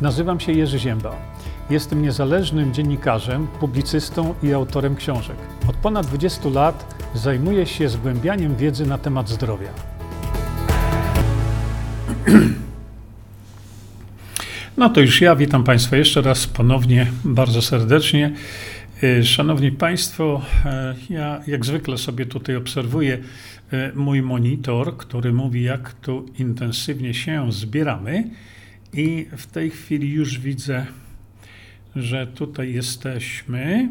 Nazywam się Jerzy Ziemba. Jestem niezależnym dziennikarzem, publicystą i autorem książek. Od ponad 20 lat zajmuję się zgłębianiem wiedzy na temat zdrowia. No to już ja witam Państwa jeszcze raz ponownie bardzo serdecznie. Y, Szanowni Państwo, e, ja jak zwykle sobie tutaj obserwuję e, mój monitor, który mówi, jak tu intensywnie się zbieramy. I w tej chwili już widzę, że tutaj jesteśmy.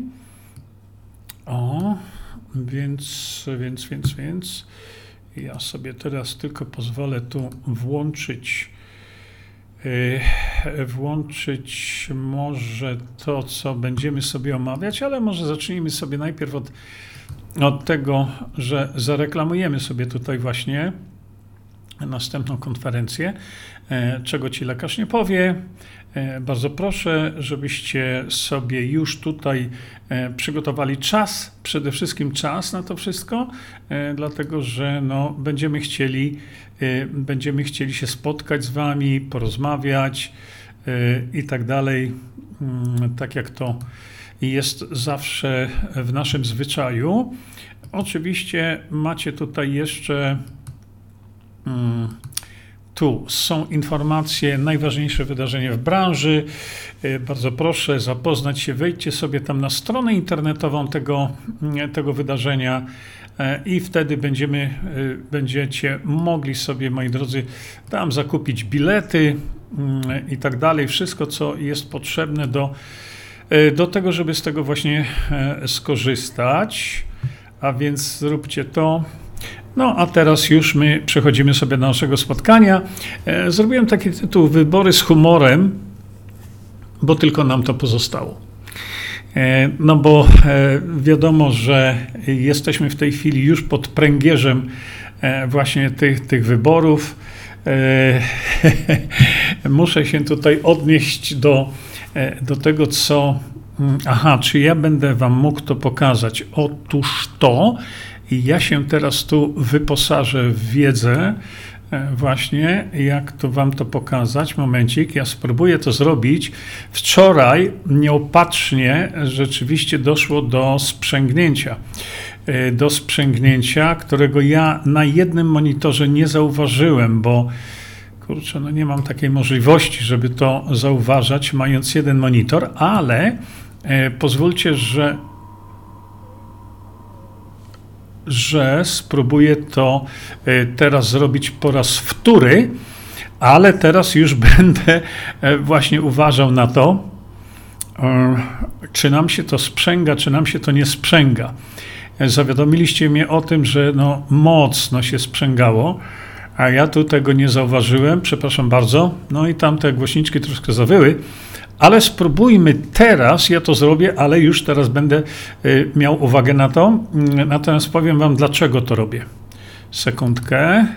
O, więc, więc, więc, więc. Ja sobie teraz tylko pozwolę tu włączyć y, włączyć może to, co będziemy sobie omawiać, ale może zacznijmy sobie najpierw od, od tego, że zareklamujemy sobie tutaj właśnie następną konferencję, e, czego ci lekarz nie powie. E, Bardzo proszę, żebyście sobie już tutaj e, przygotowali czas, przede wszystkim czas na to wszystko, dlatego że no, będziemy, chcieli, będziemy chcieli się spotkać z Wami, porozmawiać i tak dalej, Mm, tak jak to jest zawsze w naszym zwyczaju. Oczywiście macie tutaj jeszcze. Mm, tu są informacje, najważniejsze wydarzenia w branży. E, Bardzo proszę zapoznać się, wejdźcie sobie tam na stronę internetową tego, mm, tego wydarzenia e, i wtedy będziemy, e, będziecie mogli sobie, moi drodzy, tam zakupić bilety mm, i tak dalej. Wszystko, co jest potrzebne do, do tego, żeby z tego właśnie skorzystać. A więc zróbcie to. No, a teraz już my przechodzimy sobie do naszego spotkania. E, Zrobiłem taki tytuł Wybory z humorem, bo tylko nam to pozostało. E, No bo e, wiadomo, że jesteśmy w tej chwili już pod pręgierzem właśnie tych, tych wyborów. Muszę się tutaj odnieść do, do tego, co. mm, Aha, czy ja będę Wam mógł to pokazać? Otóż to. I ja się teraz tu wyposażę w wiedzę, e, właśnie jak to Wam to pokazać. Momencik, ja spróbuję to zrobić. Wczoraj nieopatrznie rzeczywiście doszło do sprzęgnięcia. E, Do sprzęgnięcia, którego ja na jednym monitorze nie zauważyłem, bo kurczę, no nie mam takiej możliwości, żeby to zauważać, mając jeden monitor, ale e, pozwólcie, że że spróbuję to e, teraz zrobić po raz wtóry, ale teraz już będę e, właśnie uważał na to, e, czy nam się to sprzęga, czy nam się to nie sprzęga. E, Zawiadomiliście mnie o tym, że no mocno się sprzęgało, a ja tu tego nie zauważyłem, przepraszam bardzo. No i tam te głośniczki troszkę zawyły, ale spróbujmy teraz, ja to zrobię, ale już teraz będę y, miał uwagę na to. Mm, Natomiast powiem Wam, dlaczego to robię. Sekundkę.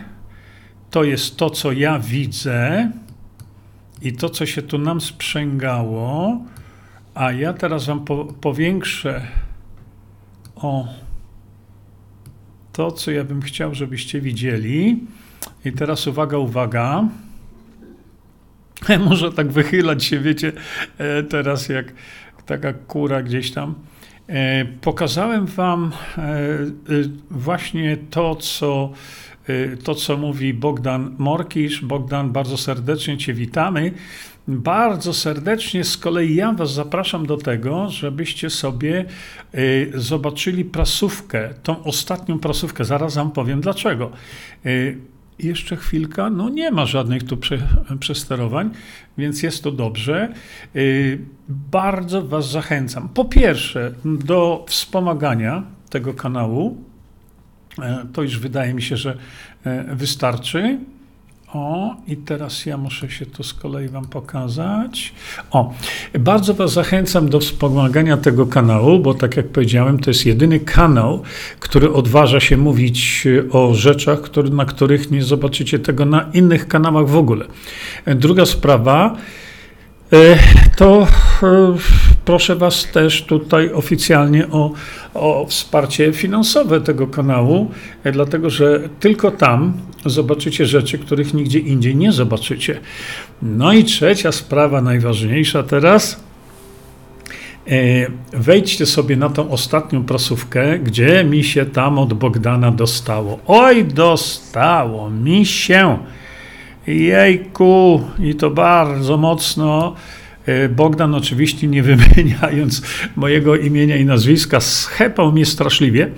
To jest to, co ja widzę i to, co się tu nam sprzęgało. A ja teraz Wam po, powiększę o to, co ja bym chciał, żebyście widzieli. I teraz uwaga, uwaga. Może tak wychylać się, wiecie, e, teraz jak taka kura gdzieś tam. E, Pokazałem Wam e, właśnie to, co, to, co mówi Bogdan Morkisz. Bogdan, bardzo serdecznie Cię witamy. Bardzo serdecznie z kolei ja Was zapraszam do tego, żebyście sobie zobaczyli prasówkę, tą ostatnią prasówkę. Zaraz Wam powiem dlaczego. Jeszcze chwilka, no nie ma żadnych tu prze, przesterowań, więc jest to dobrze. Yy, Bardzo Was zachęcam. Po pierwsze, do wspomagania tego kanału. E, To już wydaje mi się, że e, wystarczy. O, i teraz ja muszę się tu z kolei Wam pokazać. O, bardzo Was zachęcam do wspomagania tego kanału, bo tak jak powiedziałem, to jest jedyny kanał, który odważa się mówić e, o rzeczach, który, na których nie zobaczycie tego na innych kanałach w ogóle. E, Druga sprawa, e, to proszę Was też tutaj oficjalnie o, o wsparcie finansowe tego kanału, e, dlatego że tylko tam zobaczycie rzeczy, których nigdzie indziej nie zobaczycie. No i trzecia sprawa, najważniejsza teraz. E, wejdźcie sobie na tą ostatnią prasówkę, gdzie mi się tam od Bogdana dostało. Oj, dostało mi się. Jejku, i to bardzo mocno. E, Bogdan oczywiście nie wymieniając mojego imienia i nazwiska, schepał mnie straszliwie.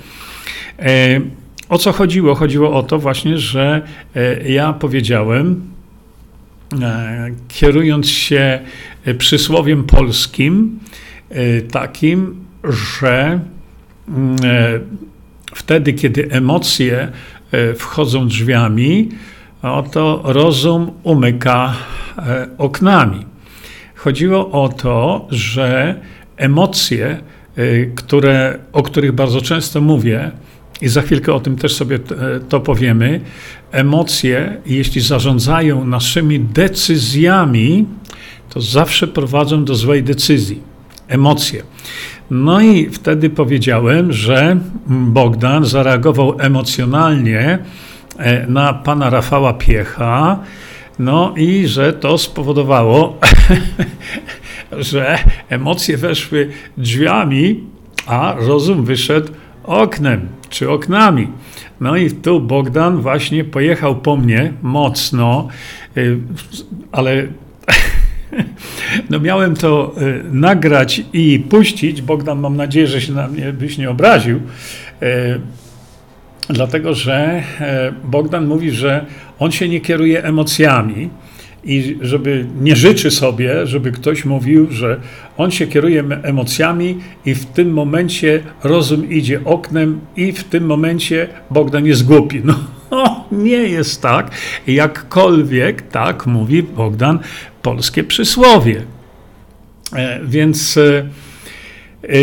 E, o co chodziło? Chodziło o to właśnie, że e, ja powiedziałem, kierując się przysłowiem polskim, takim, że mm, wtedy, kiedy emocje wchodzą drzwiami, to rozum umyka oknami. Chodziło o to, że emocje, y, które, o których bardzo często mówię, i za chwilkę o tym też sobie to powiemy, emocje, jeśli zarządzają naszymi decyzjami, to zawsze prowadzą do złej decyzji. Emocje. No i wtedy powiedziałem, że Bogdan zareagował emocjonalnie e, na pana Rafała Piecha, no i że to spowodowało, że emocje weszły drzwiami, a rozum wyszedł oknem czy oknami. No i tu Bogdan właśnie pojechał po mnie mocno, y, ale no miałem to y, nagrać i puścić. Bogdan, mam nadzieję, że się na mnie byś nie obraził. Dlatego, że Bogdan mówi, że on się nie kieruje emocjami i żeby nie życzy sobie, żeby ktoś mówił, że on się kieruje emocjami i w tym momencie rozum idzie oknem i w tym momencie Bogdan jest głupi. No, nie jest tak, jakkolwiek tak mówi Bogdan polskie przysłowie. E, więc e, e,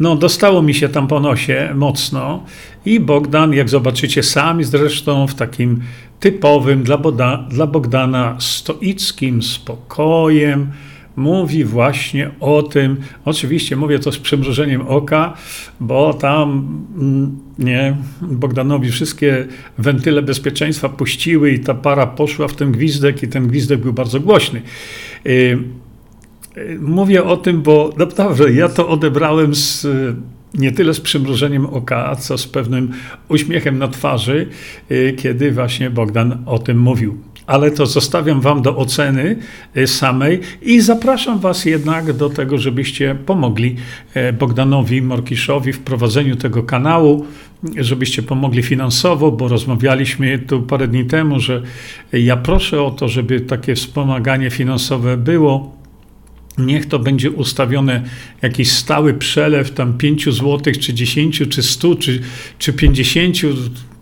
no, dostało mi się tam po nosie mocno i Bogdan, jak zobaczycie sami zresztą, w takim typowym dla, Boda, dla Bogdana stoickim spokojem, mówi właśnie o tym. Oczywiście mówię to z przymrużeniem oka, bo tam mm, nie, Bogdanowi wszystkie wentyle bezpieczeństwa puściły i ta para poszła w ten gwizdek i ten gwizdek był bardzo głośny. Mówię o tym, bo naprawdę ja to odebrałem z nie tyle z przymrużeniem oka, co z pewnym uśmiechem na twarzy, y, kiedy właśnie Bogdan o tym mówił. Ale to zostawiam Wam do oceny y, samej i zapraszam Was jednak do tego, żebyście pomogli y, Bogdanowi Morkiszowi w prowadzeniu tego kanału, żebyście pomogli finansowo, bo rozmawialiśmy tu parę dni temu, że ja proszę o to, żeby takie wspomaganie finansowe było Niech to będzie ustawione jakiś stały przelew, tam 5 zł, czy 10, czy 100, czy, czy 50,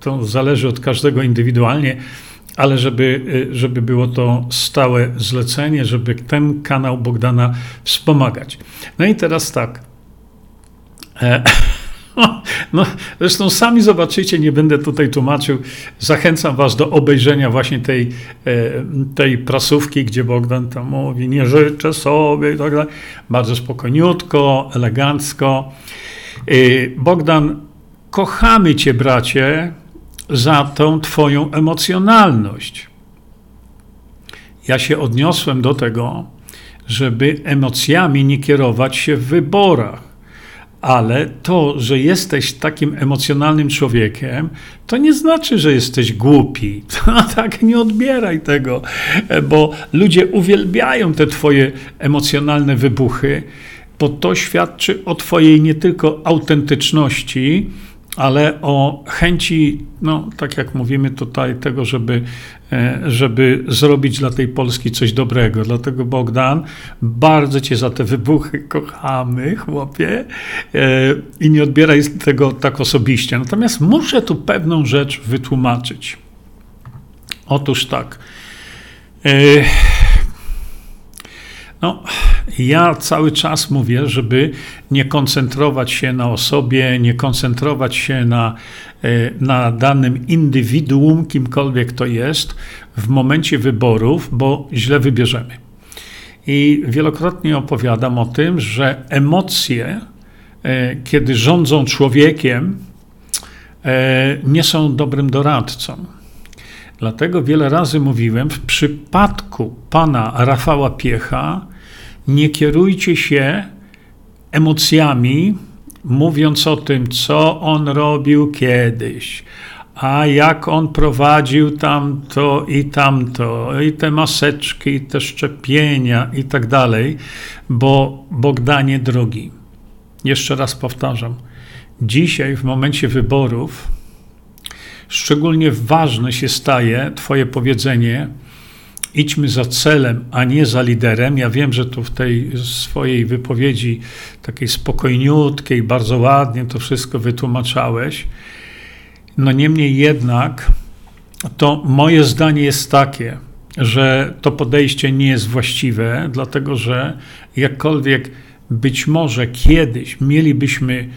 to zależy od każdego indywidualnie, ale żeby, żeby było to stałe zlecenie, żeby ten kanał Bogdana wspomagać. No i teraz tak. E No, zresztą sami zobaczycie, nie będę tutaj tłumaczył. Zachęcam Was do obejrzenia właśnie tej, e, tej prasówki, gdzie Bogdan tam mówi, nie życzę sobie i tak dalej. Bardzo spokojniutko, elegancko. E, Bogdan, kochamy Cię, bracie, za tą Twoją emocjonalność. Ja się odniosłem do tego, żeby emocjami nie kierować się w wyborach ale to, że jesteś takim emocjonalnym człowiekiem, to nie znaczy, że jesteś głupi. Tak nie odbieraj tego, bo ludzie uwielbiają te twoje emocjonalne wybuchy, bo to świadczy o twojej nie tylko autentyczności, ale o chęci, no tak jak mówimy tutaj, tego, żeby, e, żeby zrobić dla tej Polski coś dobrego. Dlatego Bogdan, bardzo Cię za te wybuchy kochamy, chłopie, e, i nie odbieraj tego tak osobiście. Natomiast muszę tu pewną rzecz wytłumaczyć. Otóż tak. E, no, ja cały czas mówię, żeby nie koncentrować się na osobie, nie koncentrować się na, e, na danym indywiduum, kimkolwiek to jest, w momencie wyborów, bo źle wybierzemy. i wielokrotnie opowiadam o tym, że emocje, e, kiedy rządzą człowiekiem, e, nie są dobrym doradcą. Dlatego wiele razy mówiłem, w przypadku pana Rafała Piecha, nie kierujcie się emocjami, mówiąc o tym, co on robił kiedyś, a jak on prowadził tamto i tamto, i te maseczki, i te szczepienia i tak dalej, bo Bogdanie drogi. Jeszcze raz powtarzam, dzisiaj w momencie wyborów szczególnie ważne się staje Twoje powiedzenie, idźmy za celem, a nie za liderem. Ja wiem, że tu w tej swojej wypowiedzi, takiej spokojniutkiej, bardzo ładnie to wszystko wytłumaczałeś. No niemniej jednak, to moje zdanie jest takie, że to podejście nie jest właściwe, dlatego że jakkolwiek być może kiedyś mielibyśmy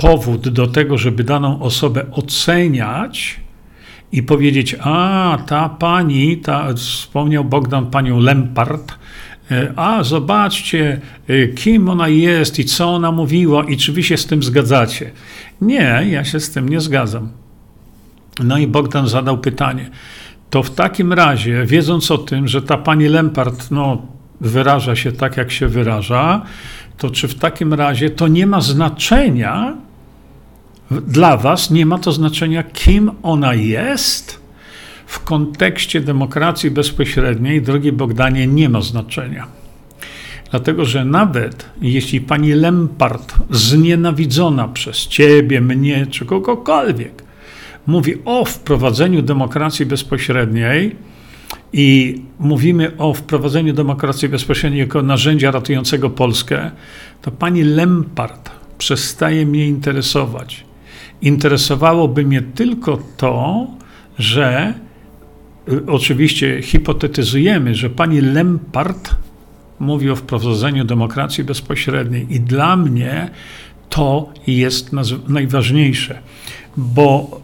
powód do tego, żeby daną osobę oceniać i powiedzieć, a ta pani, ta, wspomniał Bogdan panią Lempart, e, a zobaczcie, e, kim ona jest i co ona mówiła, i czy wy się z tym zgadzacie. Nie, ja się z tym nie zgadzam. No i Bogdan zadał pytanie. To w takim razie, wiedząc o tym, że ta pani Lempart no, wyraża się tak, jak się wyraża, to czy w takim razie to nie ma znaczenia, dla Was nie ma to znaczenia, kim ona jest. W kontekście demokracji bezpośredniej, drogi Bogdanie, nie ma znaczenia. Dlatego, że nawet jeśli pani Lempart, znienawidzona przez ciebie, mnie czy kogokolwiek, mówi o wprowadzeniu demokracji bezpośredniej i mówimy o wprowadzeniu demokracji bezpośredniej jako narzędzia ratującego Polskę, to pani Lempart przestaje mnie interesować interesowałoby mnie tylko to, że y, oczywiście hipotetyzujemy, że pani Lempart mówi o wprowadzeniu demokracji bezpośredniej i dla mnie to jest najważniejsze, bo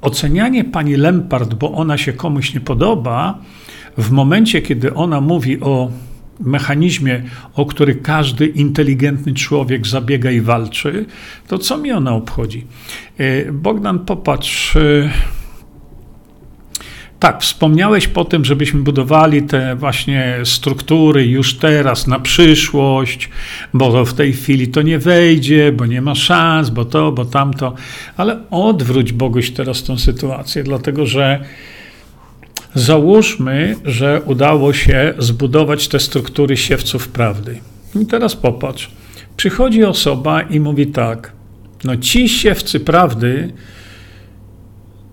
ocenianie pani Lempart, bo ona się komuś nie podoba, w momencie, kiedy ona mówi o mechanizmie, o który każdy inteligentny człowiek zabiega i walczy, to co mi ona obchodzi? E, Bogdan, popatrz. E, tak, wspomniałeś po tym, żebyśmy budowali te właśnie struktury już teraz na przyszłość, bo w tej chwili to nie wejdzie, bo nie ma szans, bo to, bo tamto, ale odwróć Boguś teraz tą sytuację, dlatego że Załóżmy, że udało się zbudować te struktury siewców prawdy. I teraz popatrz. Przychodzi osoba i mówi tak: No, ci siewcy prawdy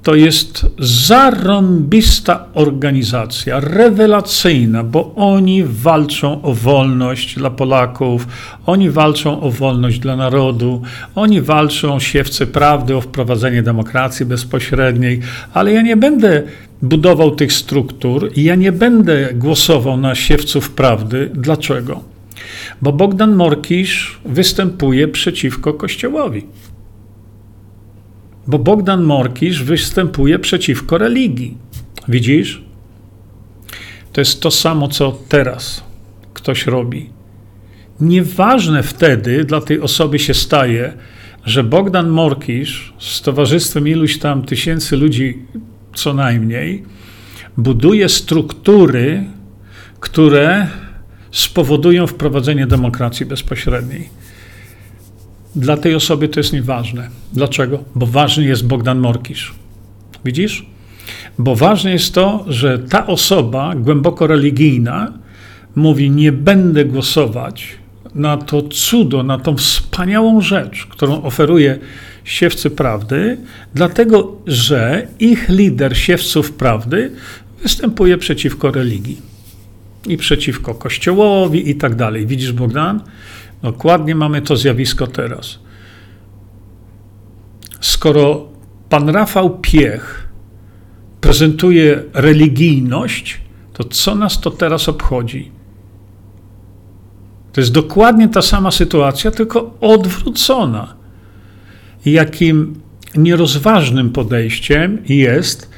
to jest zarąbista organizacja, rewelacyjna, bo oni walczą o wolność dla Polaków, oni walczą o wolność dla narodu, oni walczą siewcy prawdy o wprowadzenie demokracji bezpośredniej, ale ja nie będę budował tych struktur i ja nie będę głosował na siewców prawdy. Dlaczego? Bo Bogdan Morkisz występuje przeciwko Kościołowi. Bo Bogdan Morkisz występuje przeciwko religii. Widzisz? To jest to samo, co teraz ktoś robi. Nieważne wtedy dla tej osoby się staje, że Bogdan Morkisz z towarzystwem iluś tam tysięcy ludzi co najmniej, buduje struktury, które spowodują wprowadzenie demokracji bezpośredniej. Dla tej osoby to jest nieważne. Dlaczego? Bo ważny jest Bogdan Morkisz. Widzisz? Bo ważne jest to, że ta osoba głęboko religijna mówi: Nie będę głosować na to cudo, na tą wspaniałą rzecz, którą oferuje siewcy prawdy, dlatego że ich lider siewców prawdy występuje przeciwko religii i przeciwko kościołowi i tak dalej. Widzisz, Bogdan? Dokładnie mamy to zjawisko teraz. Skoro pan Rafał Piech prezentuje religijność, to co nas to teraz obchodzi? To jest dokładnie ta sama sytuacja, tylko odwrócona. Jakim nierozważnym podejściem jest,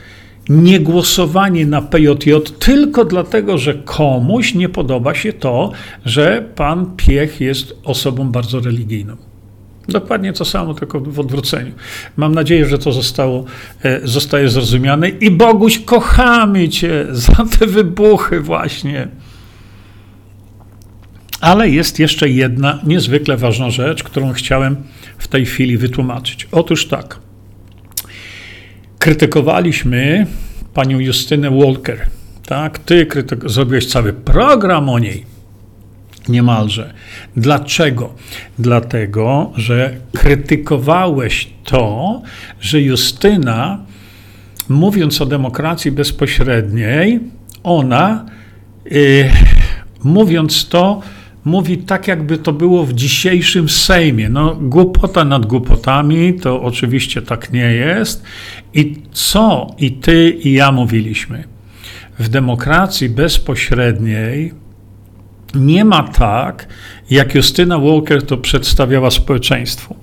niegłosowanie na PJJ tylko dlatego, że komuś nie podoba się to, że pan Piech jest osobą bardzo religijną. Dokładnie to samo, tylko w odwróceniu. Mam nadzieję, że to zostało, e, zostaje zrozumiane. I Boguś, kochamy Cię za te wybuchy, właśnie. Ale jest jeszcze jedna niezwykle ważna rzecz, którą chciałem w tej chwili wytłumaczyć. Otóż tak. Krytykowaliśmy panią Justynę Walker. Tak, ty krytyk- zrobiłeś cały program o niej niemalże. Dlaczego? Dlatego, że krytykowałeś to, że Justyna, mówiąc o demokracji bezpośredniej, ona, yy, mówiąc to, mówi tak, jakby to było w dzisiejszym Sejmie. No, głupota nad głupotami, to oczywiście tak nie jest. I co i ty, i ja mówiliśmy? W demokracji bezpośredniej nie ma tak, jak Justyna Walker to przedstawiała społeczeństwu.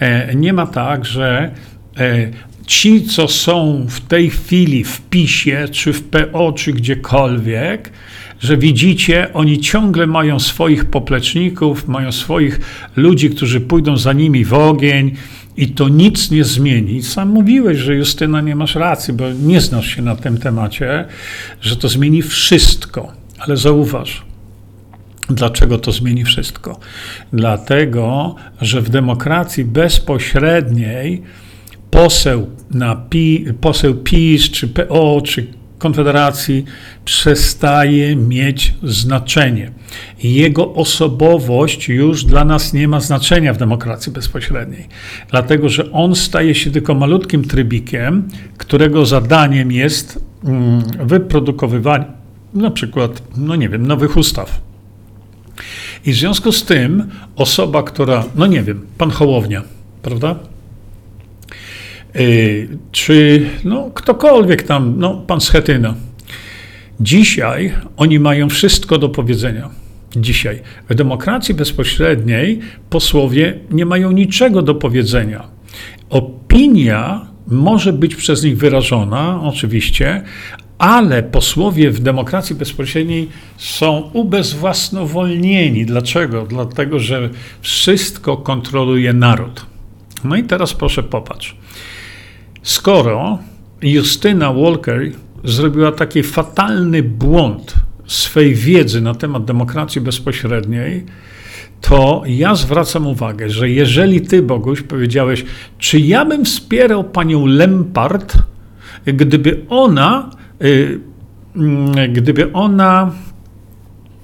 E, nie ma tak, że e, ci, co są w tej chwili w PiSie, czy w PO, czy gdziekolwiek, że widzicie, oni ciągle mają swoich popleczników, mają swoich ludzi, którzy pójdą za nimi w ogień i to nic nie zmieni. Sam mówiłeś, że Justyna nie masz racji, bo nie znasz się na tym temacie, że to zmieni wszystko. Ale zauważ, Dlaczego to zmieni wszystko? Dlatego, że w demokracji bezpośredniej poseł, na PI, poseł PiS, czy PO, czy Konfederacji przestaje mieć znaczenie. Jego osobowość już dla nas nie ma znaczenia w demokracji bezpośredniej, dlatego że on staje się tylko malutkim trybikiem, którego zadaniem jest mm, wyprodukowywanie na przykład, no nie wiem, nowych ustaw i w związku z tym osoba, która, no nie wiem, pan Hołownia, prawda? Yy, czy no, ktokolwiek tam, no, pan Schetyna. Dzisiaj oni mają wszystko do powiedzenia. Dzisiaj. W demokracji bezpośredniej posłowie nie mają niczego do powiedzenia. Opinia może być przez nich wyrażona, oczywiście, ale posłowie w demokracji bezpośredniej są ubezwłasnowolnieni. Dlaczego? Dlatego, że wszystko kontroluje naród. No i teraz proszę popatrz. Skoro Justyna Walker zrobiła taki fatalny błąd swej wiedzy na temat demokracji bezpośredniej, to ja zwracam uwagę, że jeżeli ty, Boguś, powiedziałeś, czy ja bym wspierał panią Lempart, gdyby ona Y, mm, gdyby ona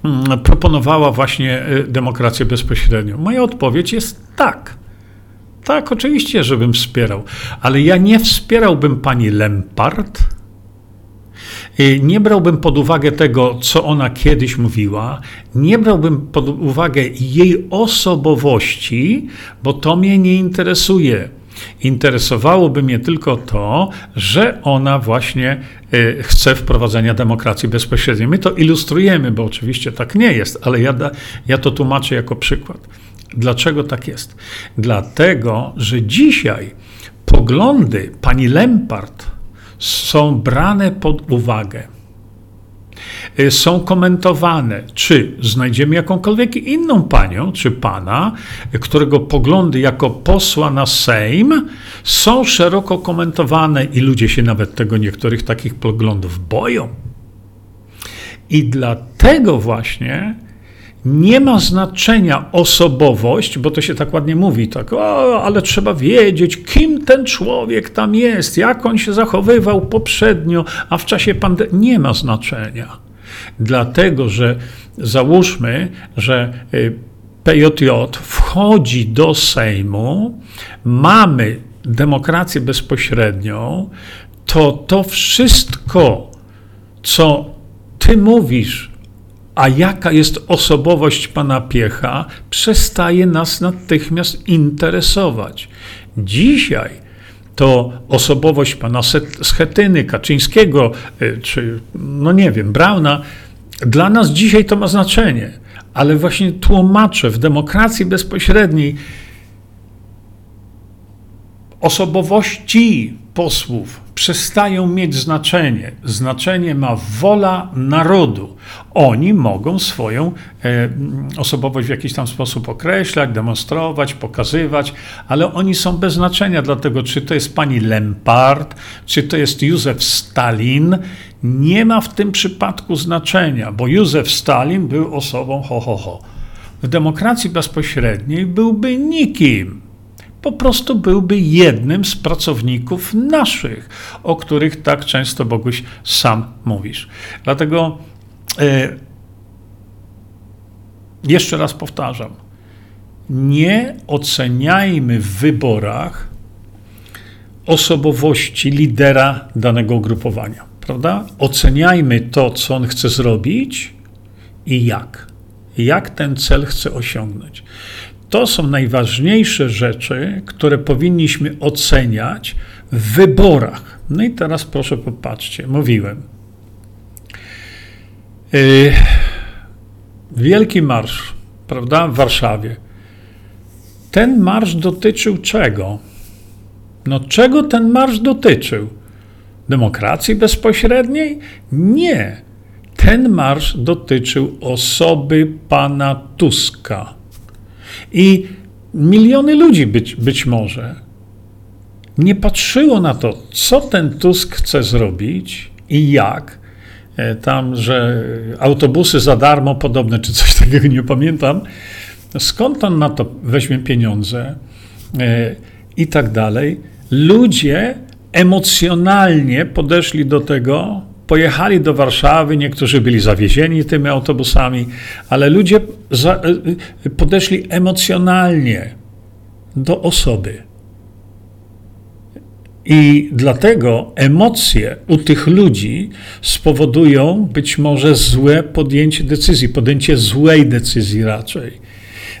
mm, proponowała właśnie y, demokrację bezpośrednią? Moja odpowiedź jest tak. Tak, oczywiście, żebym wspierał, ale ja nie wspierałbym pani Lempart. Nie brałbym pod uwagę tego, co ona kiedyś mówiła, nie brałbym pod uwagę jej osobowości, bo to mnie nie interesuje. Interesowałoby mnie tylko to, że ona właśnie y, chce wprowadzenia demokracji bezpośredniej. My to ilustrujemy, bo oczywiście tak nie jest, ale ja, ja to tłumaczę jako przykład. Dlaczego tak jest? Dlatego, że dzisiaj poglądy pani Lempart są brane pod uwagę Y, są komentowane, czy znajdziemy jakąkolwiek inną panią, czy pana, którego poglądy jako posła na Sejm są szeroko komentowane i ludzie się nawet tego niektórych takich poglądów boją. I dlatego właśnie nie ma znaczenia osobowość, bo to się tak ładnie mówi, tak, o, ale trzeba wiedzieć, kim ten człowiek tam jest, jak on się zachowywał poprzednio, a w czasie pandemii. Nie ma znaczenia. Dlatego, że załóżmy, że y, PJJ wchodzi do Sejmu, mamy demokrację bezpośrednią, to to wszystko, co ty mówisz, a jaka jest osobowość pana Piecha, przestaje nas natychmiast interesować. Dzisiaj to osobowość pana Schetyny, Kaczyńskiego, y, czy no nie wiem, Brauna, dla nas dzisiaj to ma znaczenie, ale właśnie tłumaczę w demokracji bezpośredniej osobowości posłów przestają mieć znaczenie. Znaczenie ma wola narodu. Oni mogą swoją e, osobowość w jakiś tam sposób określać, demonstrować, pokazywać, ale oni są bez znaczenia, dlatego czy to jest pani Lempart, czy to jest Józef Stalin, nie ma w tym przypadku znaczenia, bo Józef Stalin był osobą ho, ho, ho. W demokracji bezpośredniej byłby nikim po prostu byłby jednym z pracowników naszych, o których tak często Boguś sam mówisz. Dlatego e, jeszcze raz powtarzam, nie oceniajmy w wyborach osobowości lidera danego ugrupowania, prawda? Oceniajmy to, co on chce zrobić i jak. Jak ten cel chce osiągnąć. To są najważniejsze rzeczy, które powinniśmy oceniać w wyborach. No i teraz proszę popatrzcie, mówiłem. Yy, wielki marsz, prawda, w Warszawie. Ten marsz dotyczył czego? No, czego ten marsz dotyczył? Demokracji bezpośredniej? Nie. Ten marsz dotyczył osoby pana Tuska i miliony ludzi być, być może nie patrzyło na to, co ten Tusk chce zrobić i jak. E, tam, że autobusy za darmo podobne, czy coś takiego nie pamiętam. Skąd on na to weźmie pieniądze e, i tak dalej. Ludzie emocjonalnie podeszli do tego pojechali do Warszawy, niektórzy byli zawiezieni tymi autobusami, ale ludzie za, y, podeszli emocjonalnie do osoby. I dlatego emocje u tych ludzi spowodują być może złe podjęcie decyzji, podjęcie złej decyzji raczej.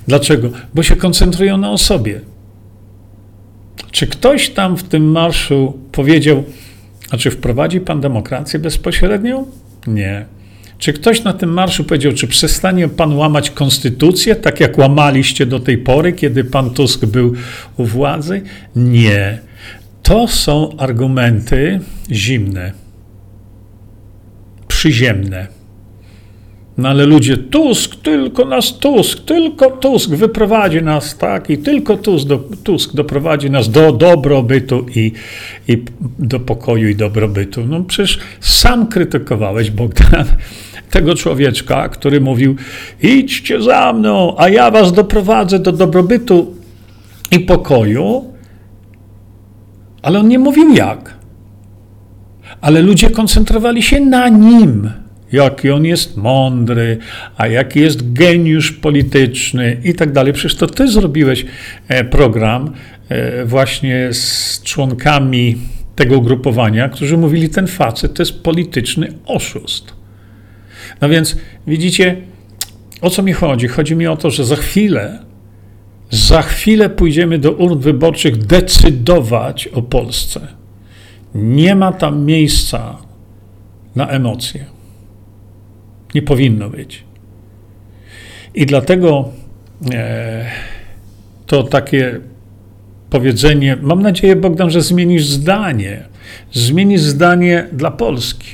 Dlaczego? Bo się koncentrują na osobie. Czy ktoś tam w tym marszu powiedział, a czy wprowadzi pan demokrację bezpośrednią? Nie. Czy ktoś na tym marszu powiedział, czy przestanie pan łamać konstytucję, tak jak łamaliście do tej pory, kiedy pan Tusk był u władzy? Nie. To są argumenty zimne, przyziemne. No ale ludzie, Tusk, tylko nas Tusk, tylko Tusk wyprowadzi nas, tak, i tylko Tusk, do, Tusk doprowadzi nas do dobrobytu i, i do pokoju i dobrobytu. No przecież sam krytykowałeś, Bogdan, tego człowieczka, który mówił, idźcie za mną, a ja was doprowadzę do dobrobytu i pokoju, ale on nie mówił jak. Ale ludzie koncentrowali się na nim jaki on jest mądry, a jaki jest geniusz polityczny i tak dalej. Przecież to ty zrobiłeś e, program e, właśnie z członkami tego ugrupowania, którzy mówili, ten facet to jest polityczny oszust. No więc widzicie, o co mi chodzi? Chodzi mi o to, że za chwilę, za chwilę pójdziemy do urn wyborczych decydować o Polsce. Nie ma tam miejsca na emocje. Nie powinno być. I dlatego e, to takie powiedzenie, mam nadzieję, Bogdan, że zmienisz zdanie. Zmienisz zdanie dla Polski.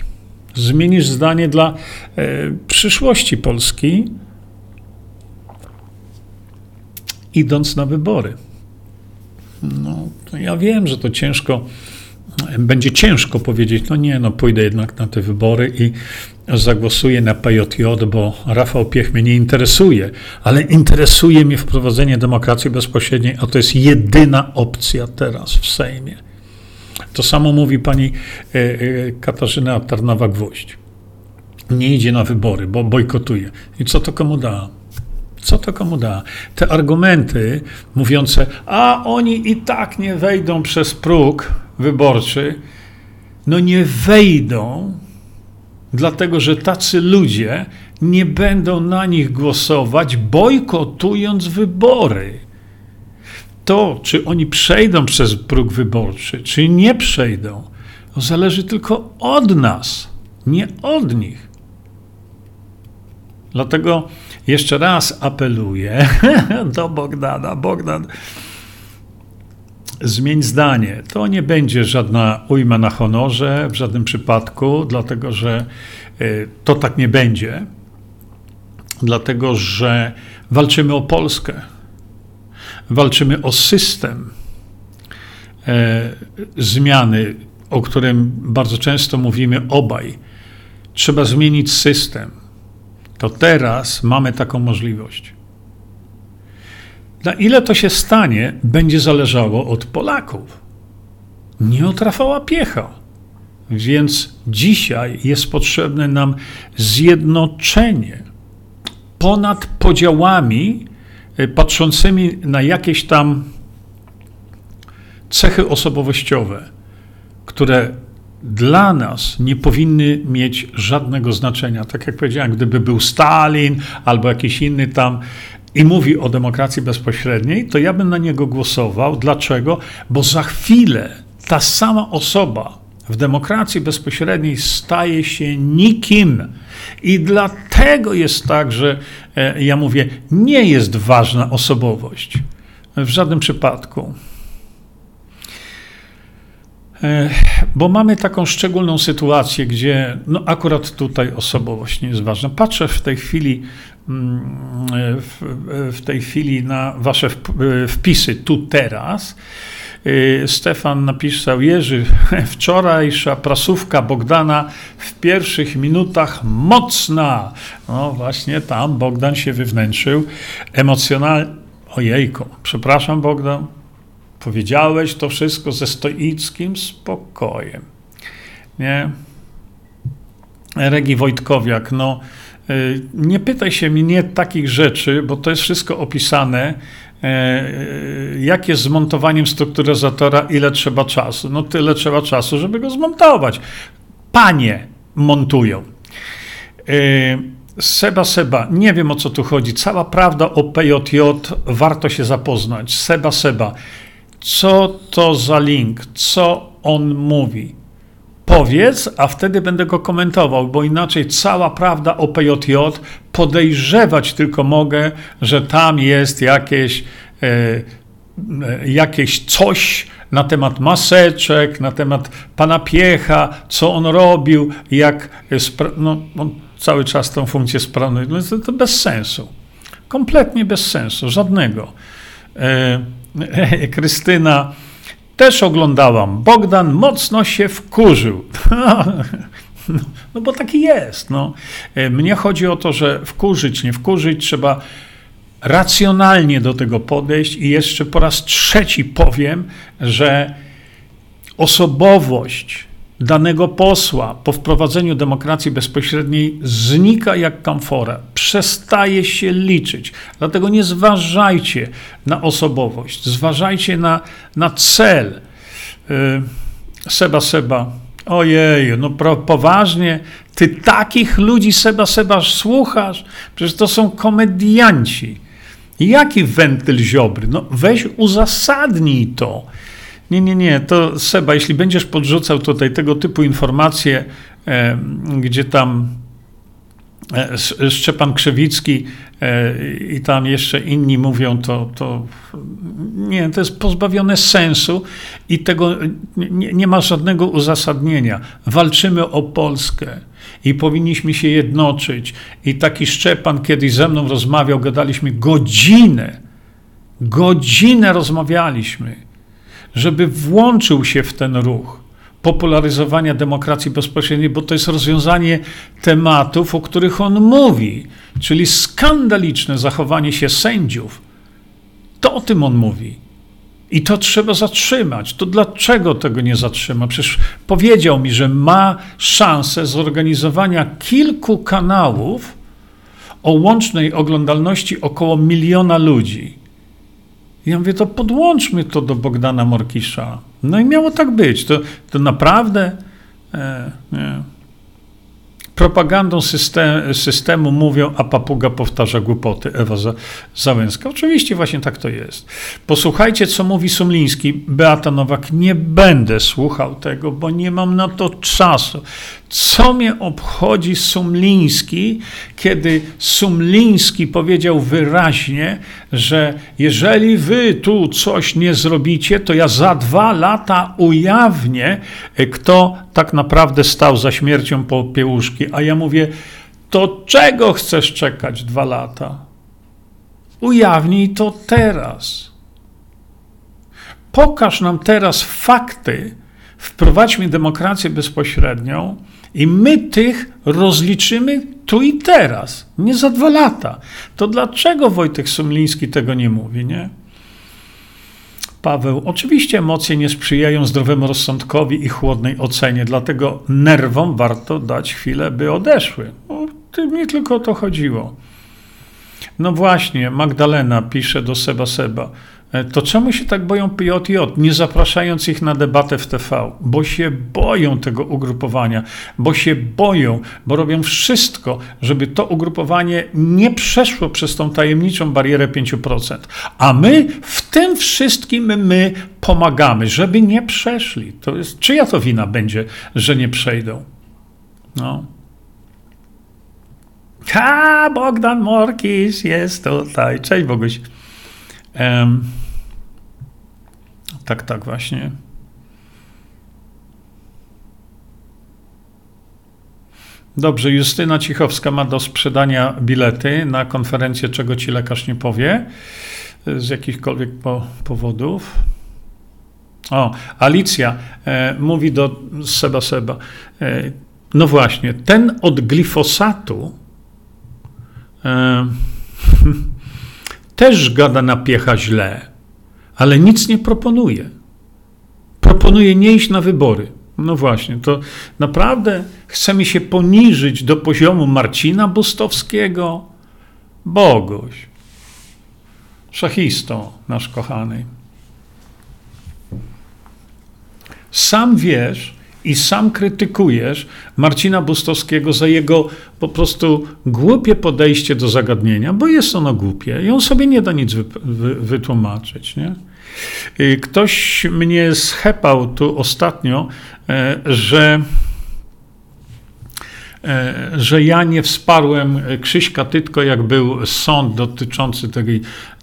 Zmienisz zdanie dla e, przyszłości Polski, idąc na wybory. No, ja wiem, że to ciężko będzie ciężko powiedzieć, no nie, no pójdę jednak na te wybory i zagłosuję na PJJ, bo Rafał Piech mnie nie interesuje, ale interesuje mnie wprowadzenie demokracji bezpośredniej, a to jest jedyna opcja teraz w Sejmie. To samo mówi pani e, e, Katarzyna Tarnowa-Gwoźdź. Nie idzie na wybory, bo bojkotuje. I co to komu da? Co to komu da? Te argumenty mówiące, a oni i tak nie wejdą przez próg wyborczy, no nie wejdą, dlatego że tacy ludzie nie będą na nich głosować, bojkotując wybory. To, czy oni przejdą przez próg wyborczy, czy nie przejdą, zależy tylko od nas, nie od nich. Dlatego jeszcze raz apeluję do Bogdana. Bogdan, zmień zdanie. To nie będzie żadna ujma na honorze w żadnym przypadku, dlatego że y, to tak nie będzie. Dlatego że walczymy o Polskę. Walczymy o system e, zmiany, o którym bardzo często mówimy obaj. Trzeba zmienić system. To teraz mamy taką możliwość. Na ile to się stanie, będzie zależało od Polaków, nie od Rafała Piecha. Więc dzisiaj jest potrzebne nam zjednoczenie ponad podziałami, y, patrzącymi na jakieś tam cechy osobowościowe, które dla nas nie powinny mieć żadnego znaczenia. Tak jak powiedziałem, gdyby był Stalin albo jakiś inny tam i mówi o demokracji bezpośredniej, to ja bym na niego głosował. Dlaczego? Bo za chwilę ta sama osoba w demokracji bezpośredniej staje się nikim. I dlatego jest tak, że e, ja mówię, nie jest ważna osobowość. W żadnym przypadku. E, bo mamy taką szczególną sytuację, gdzie no akurat tutaj osobowość nie jest ważna. Patrzę w tej chwili w, w tej chwili na wasze wpisy tu teraz. E, Stefan napisał, Jerzy, wczorajsza prasówka Bogdana w pierwszych minutach mocna. No właśnie tam Bogdan się wywnętrzył emocjonalnie. Ojejku, przepraszam Bogdan, Powiedziałeś to wszystko ze stoickim spokojem. Nie? Regi Wojtkowiak, no y, nie pytaj się mnie takich rzeczy, bo to jest wszystko opisane, e, jak jest zmontowaniem strukturyzatora, ile trzeba czasu. No tyle trzeba czasu, żeby go zmontować. Panie montują. E, Seba, Seba, nie wiem o co tu chodzi. Cała prawda o PJJ, warto się zapoznać. Seba, Seba co to za link, co on mówi. Powiedz, a wtedy będę go komentował, bo inaczej cała prawda o PJJ podejrzewać tylko mogę, że tam jest jakieś, e, e, jakieś coś na temat maseczek, na temat pana Piecha, co on robił, jak no, on cały czas tę funkcję sprawuje. No to, to bez sensu. Kompletnie bez sensu, żadnego. E, Krystyna, też oglądałam. Bogdan mocno się wkurzył. No bo taki jest. No. Mnie chodzi o to, że wkurzyć, nie wkurzyć, trzeba racjonalnie do tego podejść i jeszcze po raz trzeci powiem, że osobowość danego posła po wprowadzeniu demokracji bezpośredniej znika jak kamfora, przestaje się liczyć. Dlatego nie zważajcie na osobowość, zważajcie na, na cel. Y, seba, Seba, ojej, no poważnie, ty takich ludzi Seba, Seba słuchasz? Przecież to są komedianci. Jaki wentyl ziobry? No weź uzasadnij to. Nie, nie, nie, to Seba, jeśli będziesz podrzucał tutaj tego typu informacje, e, gdzie tam e, Szczepan Krzewicki e, i tam jeszcze inni mówią, to, to nie, to jest pozbawione sensu i tego nie, nie ma żadnego uzasadnienia. Walczymy o Polskę i powinniśmy się jednoczyć. I taki Szczepan kiedyś ze mną rozmawiał, gadaliśmy godzinę, godzinę rozmawialiśmy żeby włączył się w ten ruch popularyzowania demokracji bezpośredniej, bo to jest rozwiązanie tematów, o których on mówi, czyli skandaliczne zachowanie się sędziów. To o tym on mówi. I to trzeba zatrzymać. To dlaczego tego nie zatrzyma? Przecież powiedział mi, że ma szansę zorganizowania kilku kanałów o łącznej oglądalności około miliona ludzi. Ja mówię, to podłączmy to do Bogdana Morkisza. No i miało tak być. To, to naprawdę. E, nie. Propagandą system, systemu mówią, a papuga powtarza głupoty. Ewa Załęska. Oczywiście właśnie tak to jest. Posłuchajcie, co mówi Sumliński. Beata Nowak, nie będę słuchał tego, bo nie mam na to czasu. Co mnie obchodzi Sumliński, kiedy Sumliński powiedział wyraźnie, że jeżeli wy tu coś nie zrobicie, to ja za dwa lata ujawnię, kto tak naprawdę stał za śmiercią Popiełuszki. A ja mówię, to czego chcesz czekać dwa lata? Ujawnij to teraz. Pokaż nam teraz fakty, wprowadźmy demokrację bezpośrednią i my tych rozliczymy tu i teraz, nie za dwa lata. To dlaczego Wojtek Sumliński tego nie mówi, nie? Paweł, oczywiście emocje nie sprzyjają zdrowemu rozsądkowi i chłodnej ocenie, dlatego nerwom warto dać chwilę, by odeszły. No, nie tylko o to chodziło. No właśnie, Magdalena pisze do Seba Seba. E, to czemu się tak boją PJJ, nie zapraszając ich na debatę w TV? Bo się boją tego ugrupowania, bo się boją, bo robią wszystko, żeby to ugrupowanie nie przeszło przez tą tajemniczą barierę 5%. A my w tym wszystkim my pomagamy, żeby nie przeszli. To jest, czyja to wina będzie, że nie przejdą? No. Ha, Bogdan Morkis jest tutaj. Cześć Boguś. Um, tak, tak, właśnie. Dobrze, Justyna Cichowska ma do sprzedania bilety na konferencję, czego ci lekarz nie powie, z jakichkolwiek po, powodów. O, Alicja e, mówi do Seba Seba. E, no właśnie, ten od glifosatu e, też gada na piecha źle ale nic nie proponuje. Proponuje nie iść na wybory. No właśnie, to naprawdę chcemy się poniżyć do poziomu Marcina Bustowskiego? Boguś, szachisto nasz kochany. Sam wiesz i sam krytykujesz Marcina Bustowskiego za jego po prostu głupie podejście do zagadnienia, bo jest ono głupie i on sobie nie da nic wy, wy, wytłumaczyć. Nie? Ktoś mnie schepał tu ostatnio, e, że e, że ja nie wsparłem Krzyśka Tytko, jak był sąd dotyczący tego,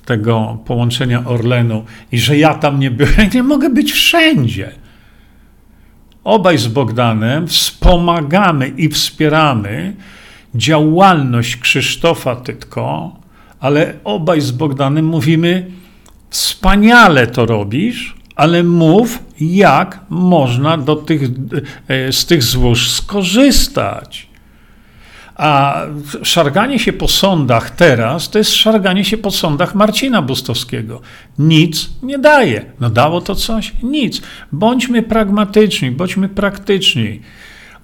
tego połączenia Orlenu i że ja tam nie byłem. Nie mogę być wszędzie. Obaj z Bogdanem wspomagamy i wspieramy działalność Krzysztofa Tytko, ale obaj z Bogdanem mówimy, Wspaniale to robisz, ale mów, jak można do tych, e, z tych złóż skorzystać. A szarganie się po sądach teraz to jest szarganie się po sądach Marcina Bustowskiego. Nic nie daje. No dało to coś? Nic. Bądźmy pragmatyczni, bądźmy praktyczni.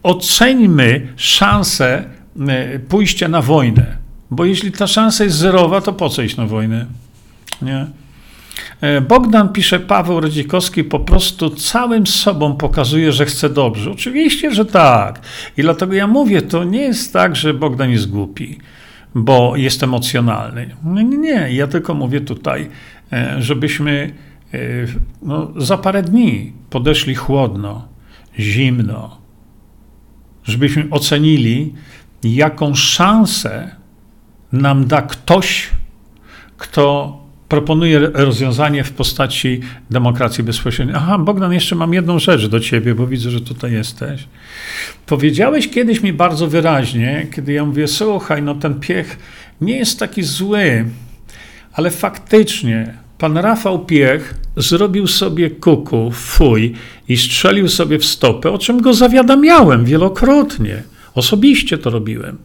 Oceńmy szansę e, pójścia na wojnę. Bo jeśli ta szansa jest zerowa, to po co iść na wojnę? Nie? E, Bogdan pisze, Paweł Rodzikowski po prostu całym sobą pokazuje, że chce dobrze. Oczywiście, że tak. I dlatego ja mówię, to nie jest tak, że Bogdan jest głupi, bo jest emocjonalny. Nie, nie, ja tylko mówię tutaj, e, żebyśmy e, no, za parę dni podeszli chłodno, zimno, żebyśmy ocenili, jaką szansę nam da ktoś, kto proponuje rozwiązanie w postaci demokracji bezpośredniej. Aha, Bogdan, jeszcze mam jedną rzecz do ciebie, bo widzę, że tutaj jesteś. Powiedziałeś kiedyś mi bardzo wyraźnie, kiedy ja mówię, słuchaj, no ten piech nie jest taki zły, ale faktycznie pan Rafał Piech zrobił sobie kuku, fuj i strzelił sobie w stopę, o czym go zawiadamiałem wielokrotnie. Osobiście to robiłem.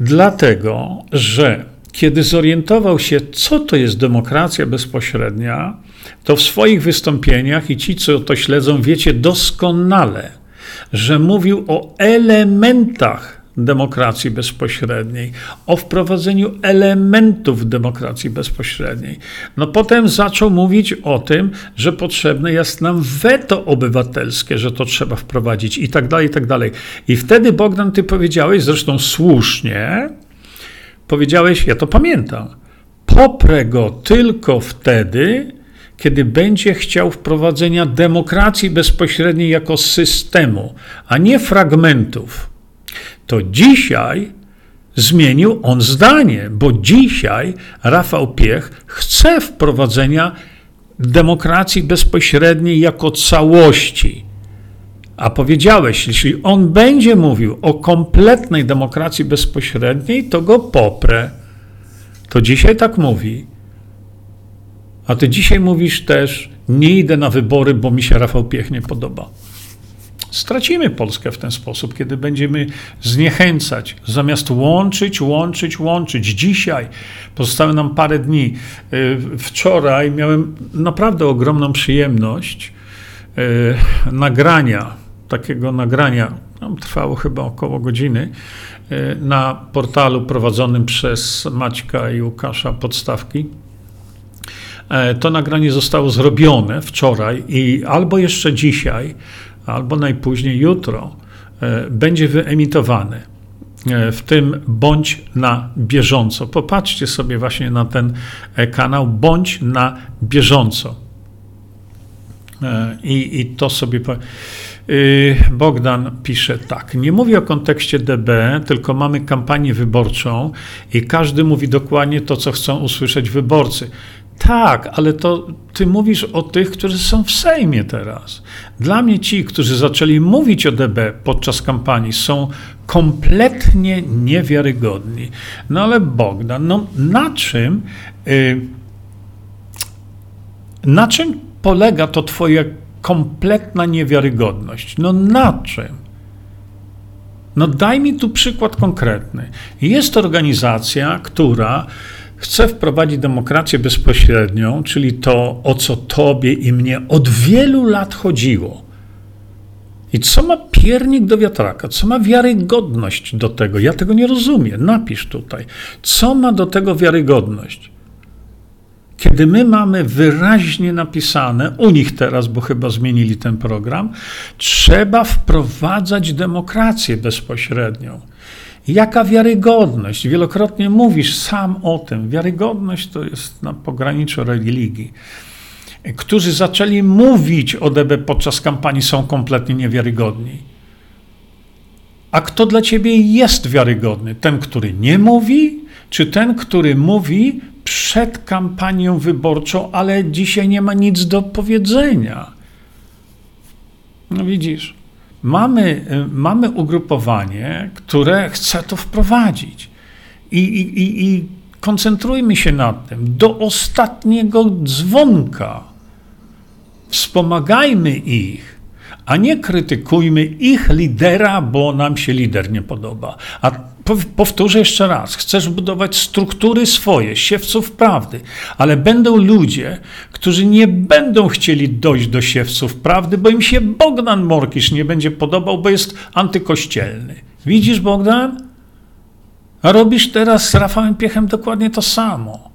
Dlatego, że kiedy zorientował się, co to jest demokracja bezpośrednia, to w swoich wystąpieniach i ci, co to śledzą, wiecie doskonale, że mówił o elementach demokracji bezpośredniej, o wprowadzeniu elementów demokracji bezpośredniej. No potem zaczął mówić o tym, że potrzebne jest nam weto obywatelskie, że to trzeba wprowadzić i tak dalej, i tak dalej. I wtedy Bogdan, ty powiedziałeś, zresztą słusznie, powiedziałeś, ja to pamiętam, poprę go tylko wtedy, kiedy będzie chciał wprowadzenia demokracji bezpośredniej jako systemu, a nie fragmentów, to dzisiaj zmienił on zdanie, bo dzisiaj Rafał Piech chce wprowadzenia demokracji bezpośredniej jako całości. A powiedziałeś, jeśli on będzie mówił o kompletnej demokracji bezpośredniej, to go poprę. To dzisiaj tak mówi. A ty dzisiaj mówisz też, nie idę na wybory, bo mi się Rafał Piech nie podoba. Stracimy Polskę w ten sposób, kiedy będziemy zniechęcać, zamiast łączyć, łączyć, łączyć. Dzisiaj pozostało nam parę dni. Y, wczoraj miałem naprawdę ogromną przyjemność y, nagrania, takiego nagrania, no, trwało chyba około godziny, y, na portalu prowadzonym przez Maćka i Łukasza Podstawki E, to nagranie zostało zrobione wczoraj i albo jeszcze dzisiaj, albo najpóźniej jutro e, będzie wyemitowane. E, w tym bądź na bieżąco. Popatrzcie sobie właśnie na ten kanał, bądź na bieżąco. I, i to sobie. Bogdan pisze tak. Nie mówię o kontekście DB, tylko mamy kampanię wyborczą i każdy mówi dokładnie to, co chcą usłyszeć wyborcy. Tak, ale to ty mówisz o tych, którzy są w Sejmie teraz. Dla mnie ci, którzy zaczęli mówić o DB podczas kampanii, są kompletnie niewiarygodni. No ale Bogdan, no na czym, yy, na czym polega to twoja kompletna niewiarygodność? No na czym? No daj mi tu przykład konkretny. Jest organizacja, która chce wprowadzić demokrację bezpośrednią, czyli to, o co tobie i mnie od wielu lat chodziło. I co ma piernik do wiatraka? Co ma wiarygodność do tego? Ja tego nie rozumiem. Napisz tutaj. Co ma do tego wiarygodność? Kiedy my mamy wyraźnie napisane, u nich teraz, bo chyba zmienili ten program, trzeba wprowadzać demokrację bezpośrednią. Jaka wiarygodność? Wielokrotnie mówisz sam o tym. Wiarygodność to jest na pograniczu religii. Którzy zaczęli mówić o DB podczas kampanii, są kompletnie niewiarygodni. A kto dla ciebie jest wiarygodny? Ten, który nie mówi, czy ten, który mówi przed kampanią wyborczą, ale dzisiaj nie ma nic do powiedzenia? No widzisz. Mamy, y, mamy ugrupowanie, które chce to wprowadzić. I, i, i, I koncentrujmy się nad tym do ostatniego dzwonka. Wspomagajmy ich, a nie krytykujmy ich lidera, bo nam się lider nie podoba. A powtórzę jeszcze raz, chcesz budować struktury swoje, siewców prawdy, ale będą ludzie, którzy nie będą chcieli dojść do siewców prawdy, bo im się Bogdan Morkisz nie będzie podobał, bo jest antykościelny. Widzisz, Bogdan? Robisz teraz z Rafałem Piechem dokładnie to samo.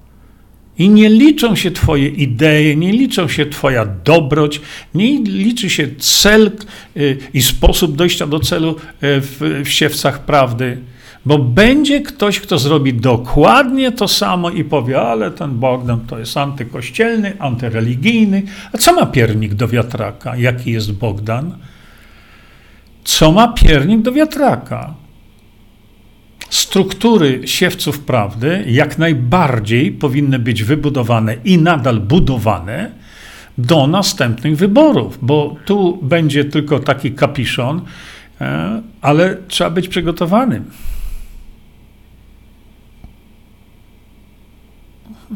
I nie liczą się Twoje idee, nie liczą się Twoja dobroć, nie liczy się cel y, i sposób dojścia do celu y, w, w siewcach prawdy. Bo będzie ktoś, kto zrobi dokładnie to samo i powie, ale ten Bogdan to jest antykościelny, antyreligijny. A co ma piernik do wiatraka? Jaki jest Bogdan? Co ma piernik do wiatraka? Struktury siewców prawdy jak najbardziej powinny być wybudowane i nadal budowane do następnych wyborów, bo tu będzie tylko taki kapiszon, e, ale trzeba być przygotowanym.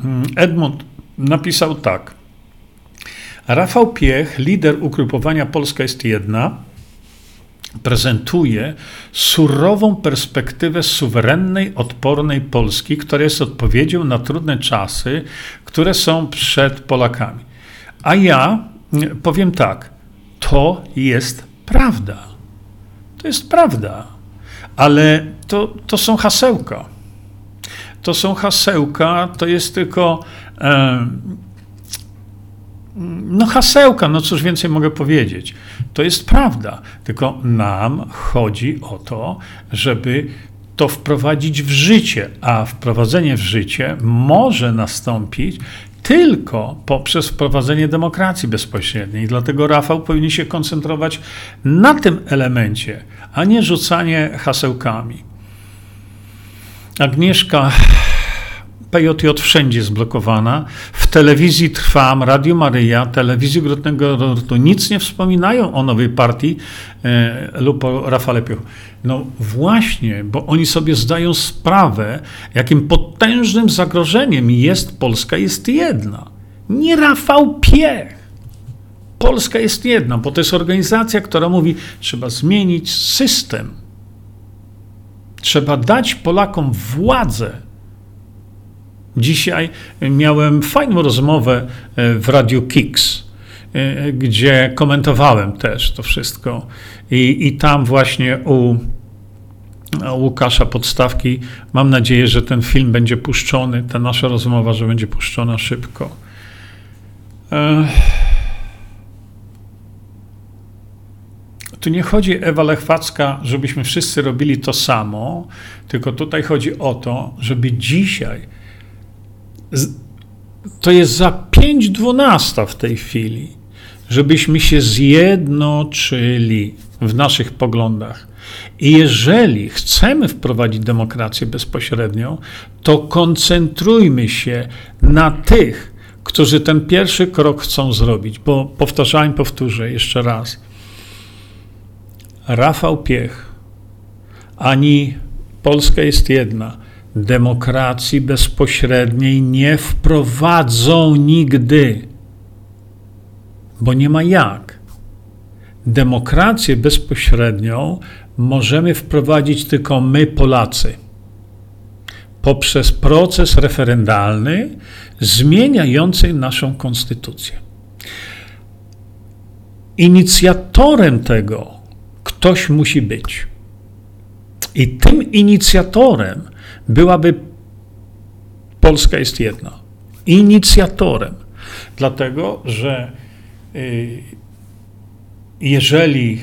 Mm, Edmund napisał tak. Rafał Piech, lider ugrupowania Polska jest jedna, prezentuje surową perspektywę suwerennej, odpornej Polski, która jest odpowiedzią na trudne czasy, które są przed Polakami. A ja powiem tak, to jest prawda. To jest prawda. ale to, to są hasełka. To są hasełka, to jest tylko. No, hasełka, no cóż więcej mogę powiedzieć. To jest prawda, tylko nam chodzi o to, żeby to wprowadzić w życie, a wprowadzenie w życie może nastąpić tylko poprzez wprowadzenie demokracji bezpośredniej. Dlatego Rafał powinien się koncentrować na tym elemencie, a nie rzucanie hasełkami. Agnieszka PJJ wszędzie zblokowana. W telewizji Trwam, Radio Maryja, telewizji Grotnego Rotu nic nie wspominają o nowej partii e, lub o Rafale Piochu. No właśnie, bo oni sobie zdają sprawę, jakim potężnym zagrożeniem jest Polska jest jedna. Nie Rafał Piech. Polska jest jedna, bo to jest organizacja, która mówi, trzeba zmienić system. Trzeba dać Polakom władzę Dzisiaj miałem fajną rozmowę e, w Radiu Kix, e, gdzie komentowałem też to wszystko. I, i tam właśnie u Łukasza Podstawki mam nadzieję, że ten film będzie puszczony, ta nasza rozmowa, że będzie puszczona szybko. E, tu nie chodzi Ewa Lechwacka, żebyśmy wszyscy robili to samo, tylko tutaj chodzi o to, żeby dzisiaj to jest za 5.12 w tej chwili, żebyśmy się zjednoczyli w naszych poglądach. I jeżeli chcemy wprowadzić demokrację bezpośrednią, to koncentrujmy się na tych, którzy ten pierwszy krok chcą zrobić. Bo powtarzałem, powtórzę jeszcze raz. Rafał Piech, ani Polska jest jedna demokracji bezpośredniej nie wprowadzą nigdy, bo nie ma jak. Demokrację bezpośrednią możemy wprowadzić tylko my, Polacy, poprzez proces referendalny zmieniający naszą konstytucję. Inicjatorem tego ktoś musi być. I tym inicjatorem byłaby Polska jest jedna. Inicjatorem. Dlatego, że y, jeżeli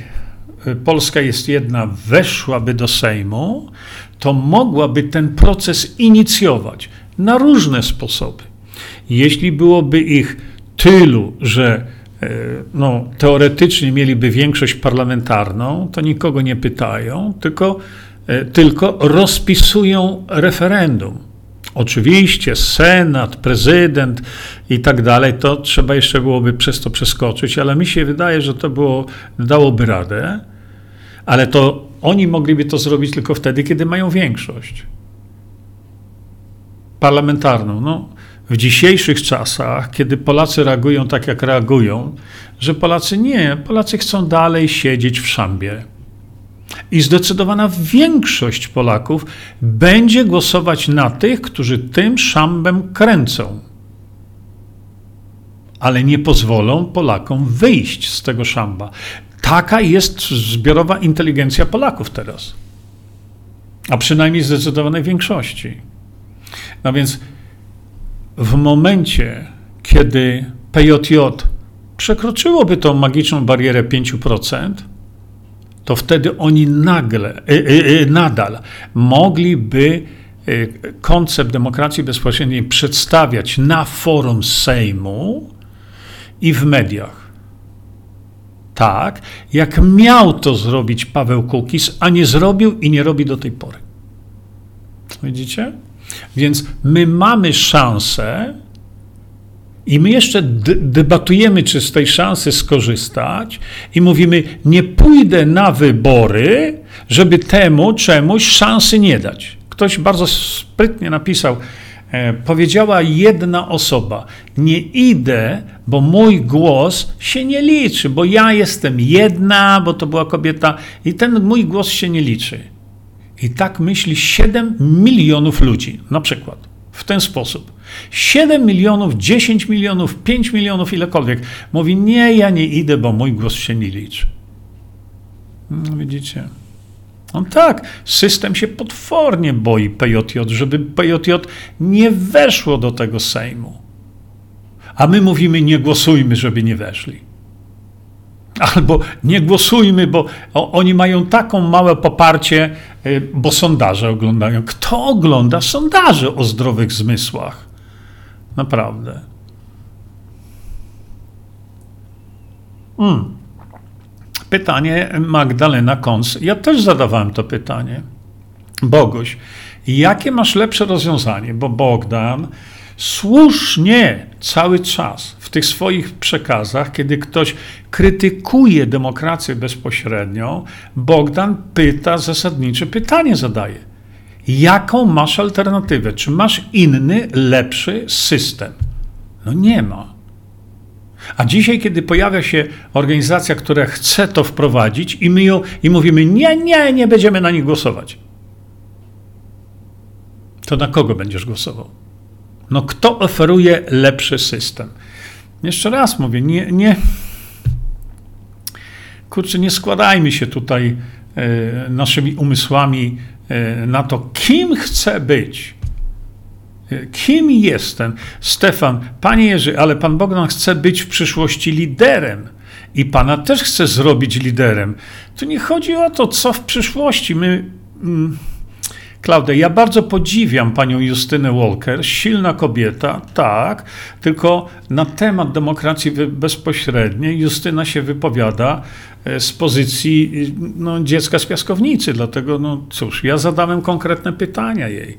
Polska jest jedna weszłaby do Sejmu, to mogłaby ten proces inicjować na różne sposoby. Jeśli byłoby ich tylu, że y, no, teoretycznie mieliby większość parlamentarną, to nikogo nie pytają, tylko tylko rozpisują referendum. Oczywiście Senat, prezydent i tak dalej, to trzeba jeszcze byłoby przez to przeskoczyć, ale mi się wydaje, że to było, dałoby radę, ale to oni mogliby to zrobić tylko wtedy, kiedy mają większość parlamentarną. No, w dzisiejszych czasach, kiedy Polacy reagują tak, jak reagują, że Polacy nie, Polacy chcą dalej siedzieć w szambie i zdecydowana większość Polaków będzie głosować na tych, którzy tym szambem kręcą. Ale nie pozwolą Polakom wyjść z tego szamba. Taka jest zbiorowa inteligencja Polaków teraz. A przynajmniej zdecydowanej większości. No więc w momencie, kiedy PJJ przekroczyłoby tą magiczną barierę 5%, to wtedy oni nagle, y, y, y, nadal mogliby koncept demokracji bezpośredniej przedstawiać na forum Sejmu i w mediach. Tak, jak miał to zrobić Paweł Kukis, a nie zrobił i nie robi do tej pory. Widzicie? Więc my mamy szansę i my jeszcze debatujemy, czy z tej szansy skorzystać, i mówimy: Nie pójdę na wybory, żeby temu czemuś szansy nie dać. Ktoś bardzo sprytnie napisał, e, powiedziała jedna osoba: Nie idę, bo mój głos się nie liczy, bo ja jestem jedna, bo to była kobieta, i ten mój głos się nie liczy. I tak myśli 7 milionów ludzi, na przykład, w ten sposób. 7 milionów, 10 milionów, 5 milionów, ilekolwiek. Mówi, nie, ja nie idę, bo mój głos się nie liczy. No, widzicie? No tak, system się potwornie boi PJJ, żeby PJJ nie weszło do tego Sejmu. A my mówimy, nie głosujmy, żeby nie weszli. Albo nie głosujmy, bo oni mają taką małe poparcie, y, bo sondaże oglądają. Kto ogląda sondaże o zdrowych zmysłach? Naprawdę. Hmm. Pytanie Magdalena Kons. Ja też zadawałem to pytanie. Boguś, jakie masz lepsze rozwiązanie? Bo Bogdan słusznie cały czas w tych swoich przekazach, kiedy ktoś krytykuje demokrację bezpośrednią, Bogdan pyta zasadnicze pytanie zadaje. Jaką masz alternatywę? Czy masz inny, lepszy system? No nie ma. A dzisiaj, kiedy pojawia się organizacja, która chce to wprowadzić, i my ją i mówimy: Nie, nie, nie będziemy na nich głosować, to na kogo będziesz głosował? No, kto oferuje lepszy system? Jeszcze raz mówię, nie, nie, kurczę, nie składajmy się tutaj e, naszymi umysłami na to, kim chcę być. E, kim jestem? Stefan, panie Jerzy, ale pan Bogdan chce być w przyszłości liderem. I pana też chce zrobić liderem. Tu nie chodzi o to, co w przyszłości. My. Mm, Klaudia, ja bardzo podziwiam panią Justynę Walker, silna kobieta, tak, tylko na temat demokracji bezpośredniej Justyna się wypowiada z pozycji no, dziecka z piaskownicy, dlatego, no cóż, ja zadałem konkretne pytania jej.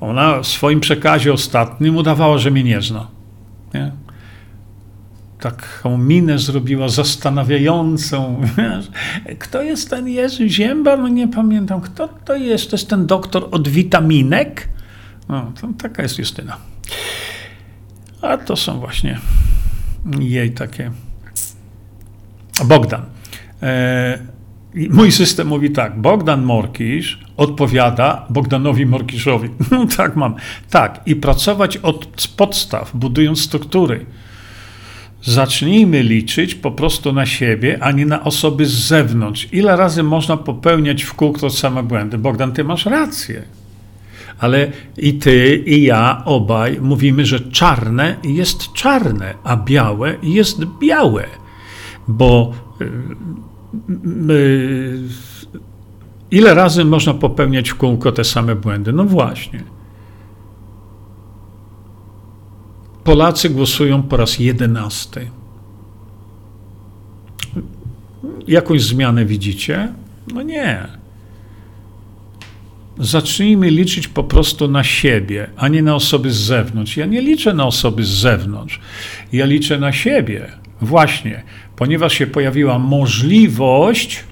Ona w swoim przekazie ostatnim udawała, że mnie nie zna. Nie? taką minę zrobiła zastanawiającą. Kto jest ten Jerzy Ziemba? No nie pamiętam. Kto to jest? To jest ten doktor od witaminek? No, to taka jest Justyna. A to są właśnie jej takie. Bogdan. E, mój system mówi tak. Bogdan Morkisz odpowiada Bogdanowi Morkiszowi. No tak mam. Tak. I pracować od podstaw, budując struktury Zacznijmy liczyć po prostu na siebie, a nie na osoby z zewnątrz. Ile razy można popełniać w kółko same błędy? Bogdan, ty masz rację. Ale i ty, i ja, obaj mówimy, że czarne jest czarne, a białe jest białe. Bo yy, ile razy można popełniać w kółko te same błędy? No właśnie. Polacy głosują po raz jedenasty. Jakąś zmianę widzicie? No nie. Zacznijmy liczyć po prostu na siebie, a nie na osoby z zewnątrz. Ja nie liczę na osoby z zewnątrz. Ja liczę na siebie. Właśnie, ponieważ się pojawiła możliwość,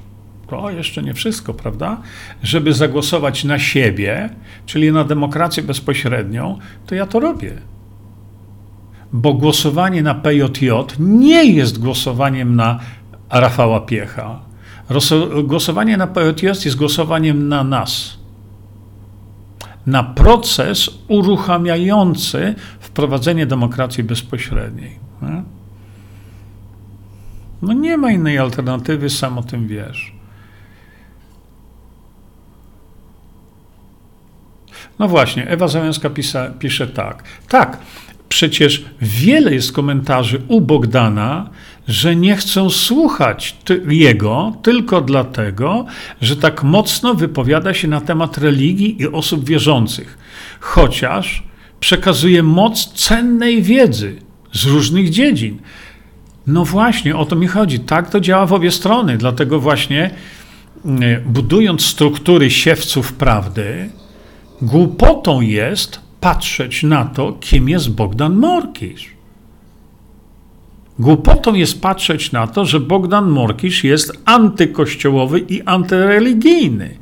to jeszcze nie wszystko, prawda? Żeby zagłosować na siebie, czyli na demokrację bezpośrednią, to ja to robię bo głosowanie na PJJ nie jest głosowaniem na Rafała Piecha. Głosowanie na PJJ jest głosowaniem na nas. Na proces uruchamiający wprowadzenie demokracji bezpośredniej. No nie ma innej alternatywy, sam o tym wiesz. No właśnie, Ewa Załęska pisa, pisze tak. Tak, Przecież wiele jest komentarzy u Bogdana, że nie chcą słuchać jego tylko dlatego, że tak mocno wypowiada się na temat religii i osób wierzących, chociaż przekazuje moc cennej wiedzy z różnych dziedzin. No właśnie, o to mi chodzi. Tak to działa w obie strony. Dlatego właśnie mm, budując struktury siewców prawdy, głupotą jest patrzeć na to, kim jest Bogdan Morkisz. Głupotą jest patrzeć na to, że Bogdan Morkisz jest antykościołowy i antyreligijny.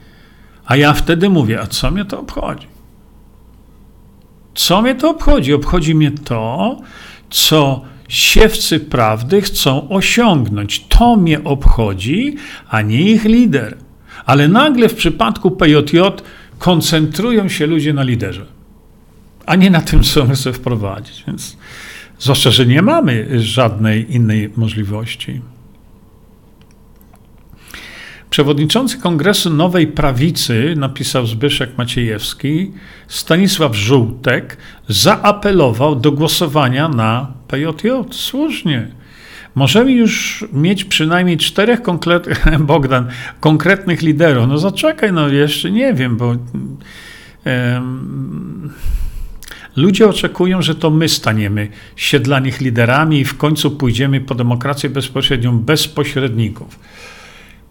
A ja wtedy mówię, a co mnie to obchodzi? Co mnie to obchodzi? Obchodzi mnie to, co siewcy prawdy chcą osiągnąć. To mnie obchodzi, a nie ich lider. Ale nagle w przypadku PJJ koncentrują się ludzie na liderze a nie na tym, co my wprowadzić. Więc zwłaszcza, że nie mamy żadnej innej możliwości. Przewodniczący Kongresu Nowej Prawicy, napisał Zbyszek Maciejewski, Stanisław Żółtek, zaapelował do głosowania na PJJ. Słusznie. Możemy już mieć przynajmniej czterech konkretnych, Bogdan, konkretnych liderów. No zaczekaj, no jeszcze nie wiem, bo um, ludzie oczekują, że to my staniemy się dla nich liderami i w końcu pójdziemy po demokrację bezpośrednią, bez pośredników.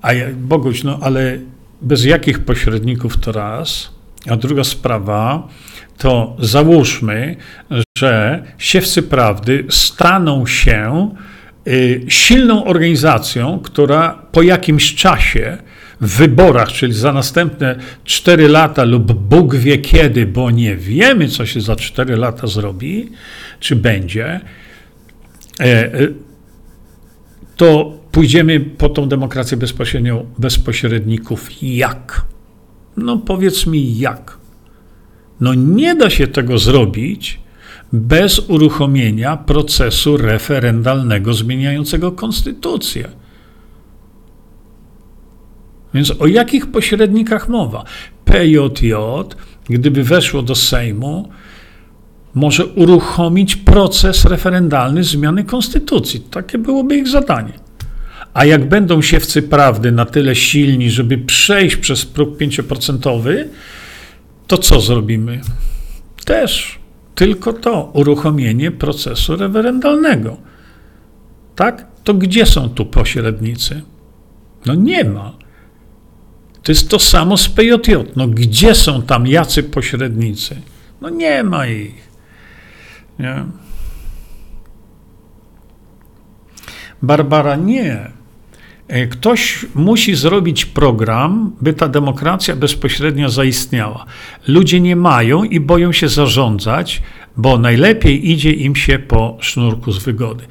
A ja, Boguś, no ale bez jakich pośredników to raz, a druga sprawa, to załóżmy, że siewcy prawdy staną się y, silną organizacją, która po jakimś czasie w wyborach, czyli za następne 4 lata lub Bóg wie kiedy, bo nie wiemy, co się za 4 lata zrobi, czy będzie, e, to pójdziemy po tą demokrację bezpośrednią, bez pośredników. Jak? No powiedz mi jak. No nie da się tego zrobić bez uruchomienia procesu referendalnego zmieniającego konstytucję. Więc o jakich pośrednikach mowa? PJJ, gdyby weszło do Sejmu, może uruchomić proces referendalny zmiany konstytucji. Takie byłoby ich zadanie. A jak będą siewcy prawdy na tyle silni, żeby przejść przez próg 5%, to co zrobimy? Też tylko to uruchomienie procesu referendalnego. Tak? To gdzie są tu pośrednicy? No nie ma. To jest to samo z PJJ. No gdzie są tam jacy pośrednicy? No nie ma ich. Nie? Barbara nie. E, ktoś musi zrobić program, by ta demokracja bezpośrednio zaistniała. Ludzie nie mają i boją się zarządzać, bo najlepiej idzie im się po sznurku z wygody.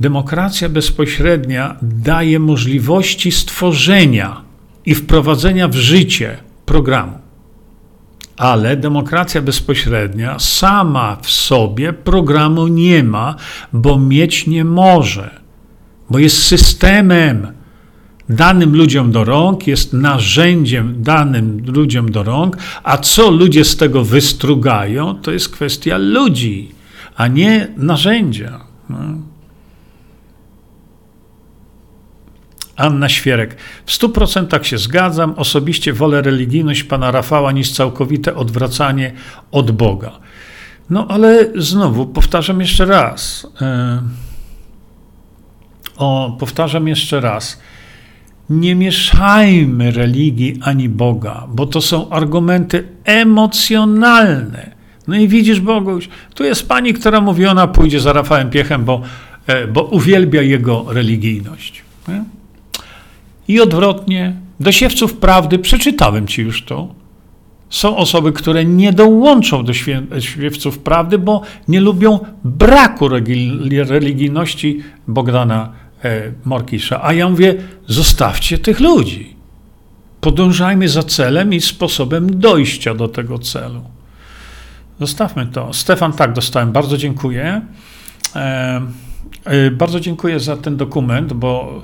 Demokracja bezpośrednia daje możliwości stworzenia i wprowadzenia w życie programu. Ale demokracja bezpośrednia sama w sobie programu nie ma, bo mieć nie może, bo jest systemem danym ludziom do rąk, jest narzędziem danym ludziom do rąk, a co ludzie z tego wystrugają, to jest kwestia ludzi, a nie narzędzia. No. Anna Świerek. W stu procentach się zgadzam. Osobiście wolę religijność pana Rafała niż całkowite odwracanie od Boga. No ale znowu powtarzam jeszcze raz. E, o, powtarzam jeszcze raz. Nie mieszajmy religii ani Boga, bo to są argumenty emocjonalne. No i widzisz, Boguś, tu jest pani, która mówi, ona pójdzie za Rafałem Piechem, bo, e, bo uwielbia jego religijność. I odwrotnie, do siewców prawdy, przeczytałem ci już to. Są osoby, które nie dołączą do świewców prawdy, bo nie lubią braku religijności Bogdana Morkisza. A ja mówię, zostawcie tych ludzi. Podążajmy za celem i sposobem dojścia do tego celu. Zostawmy to. Stefan, tak, dostałem. Bardzo dziękuję. E, e, bardzo dziękuję za ten dokument, bo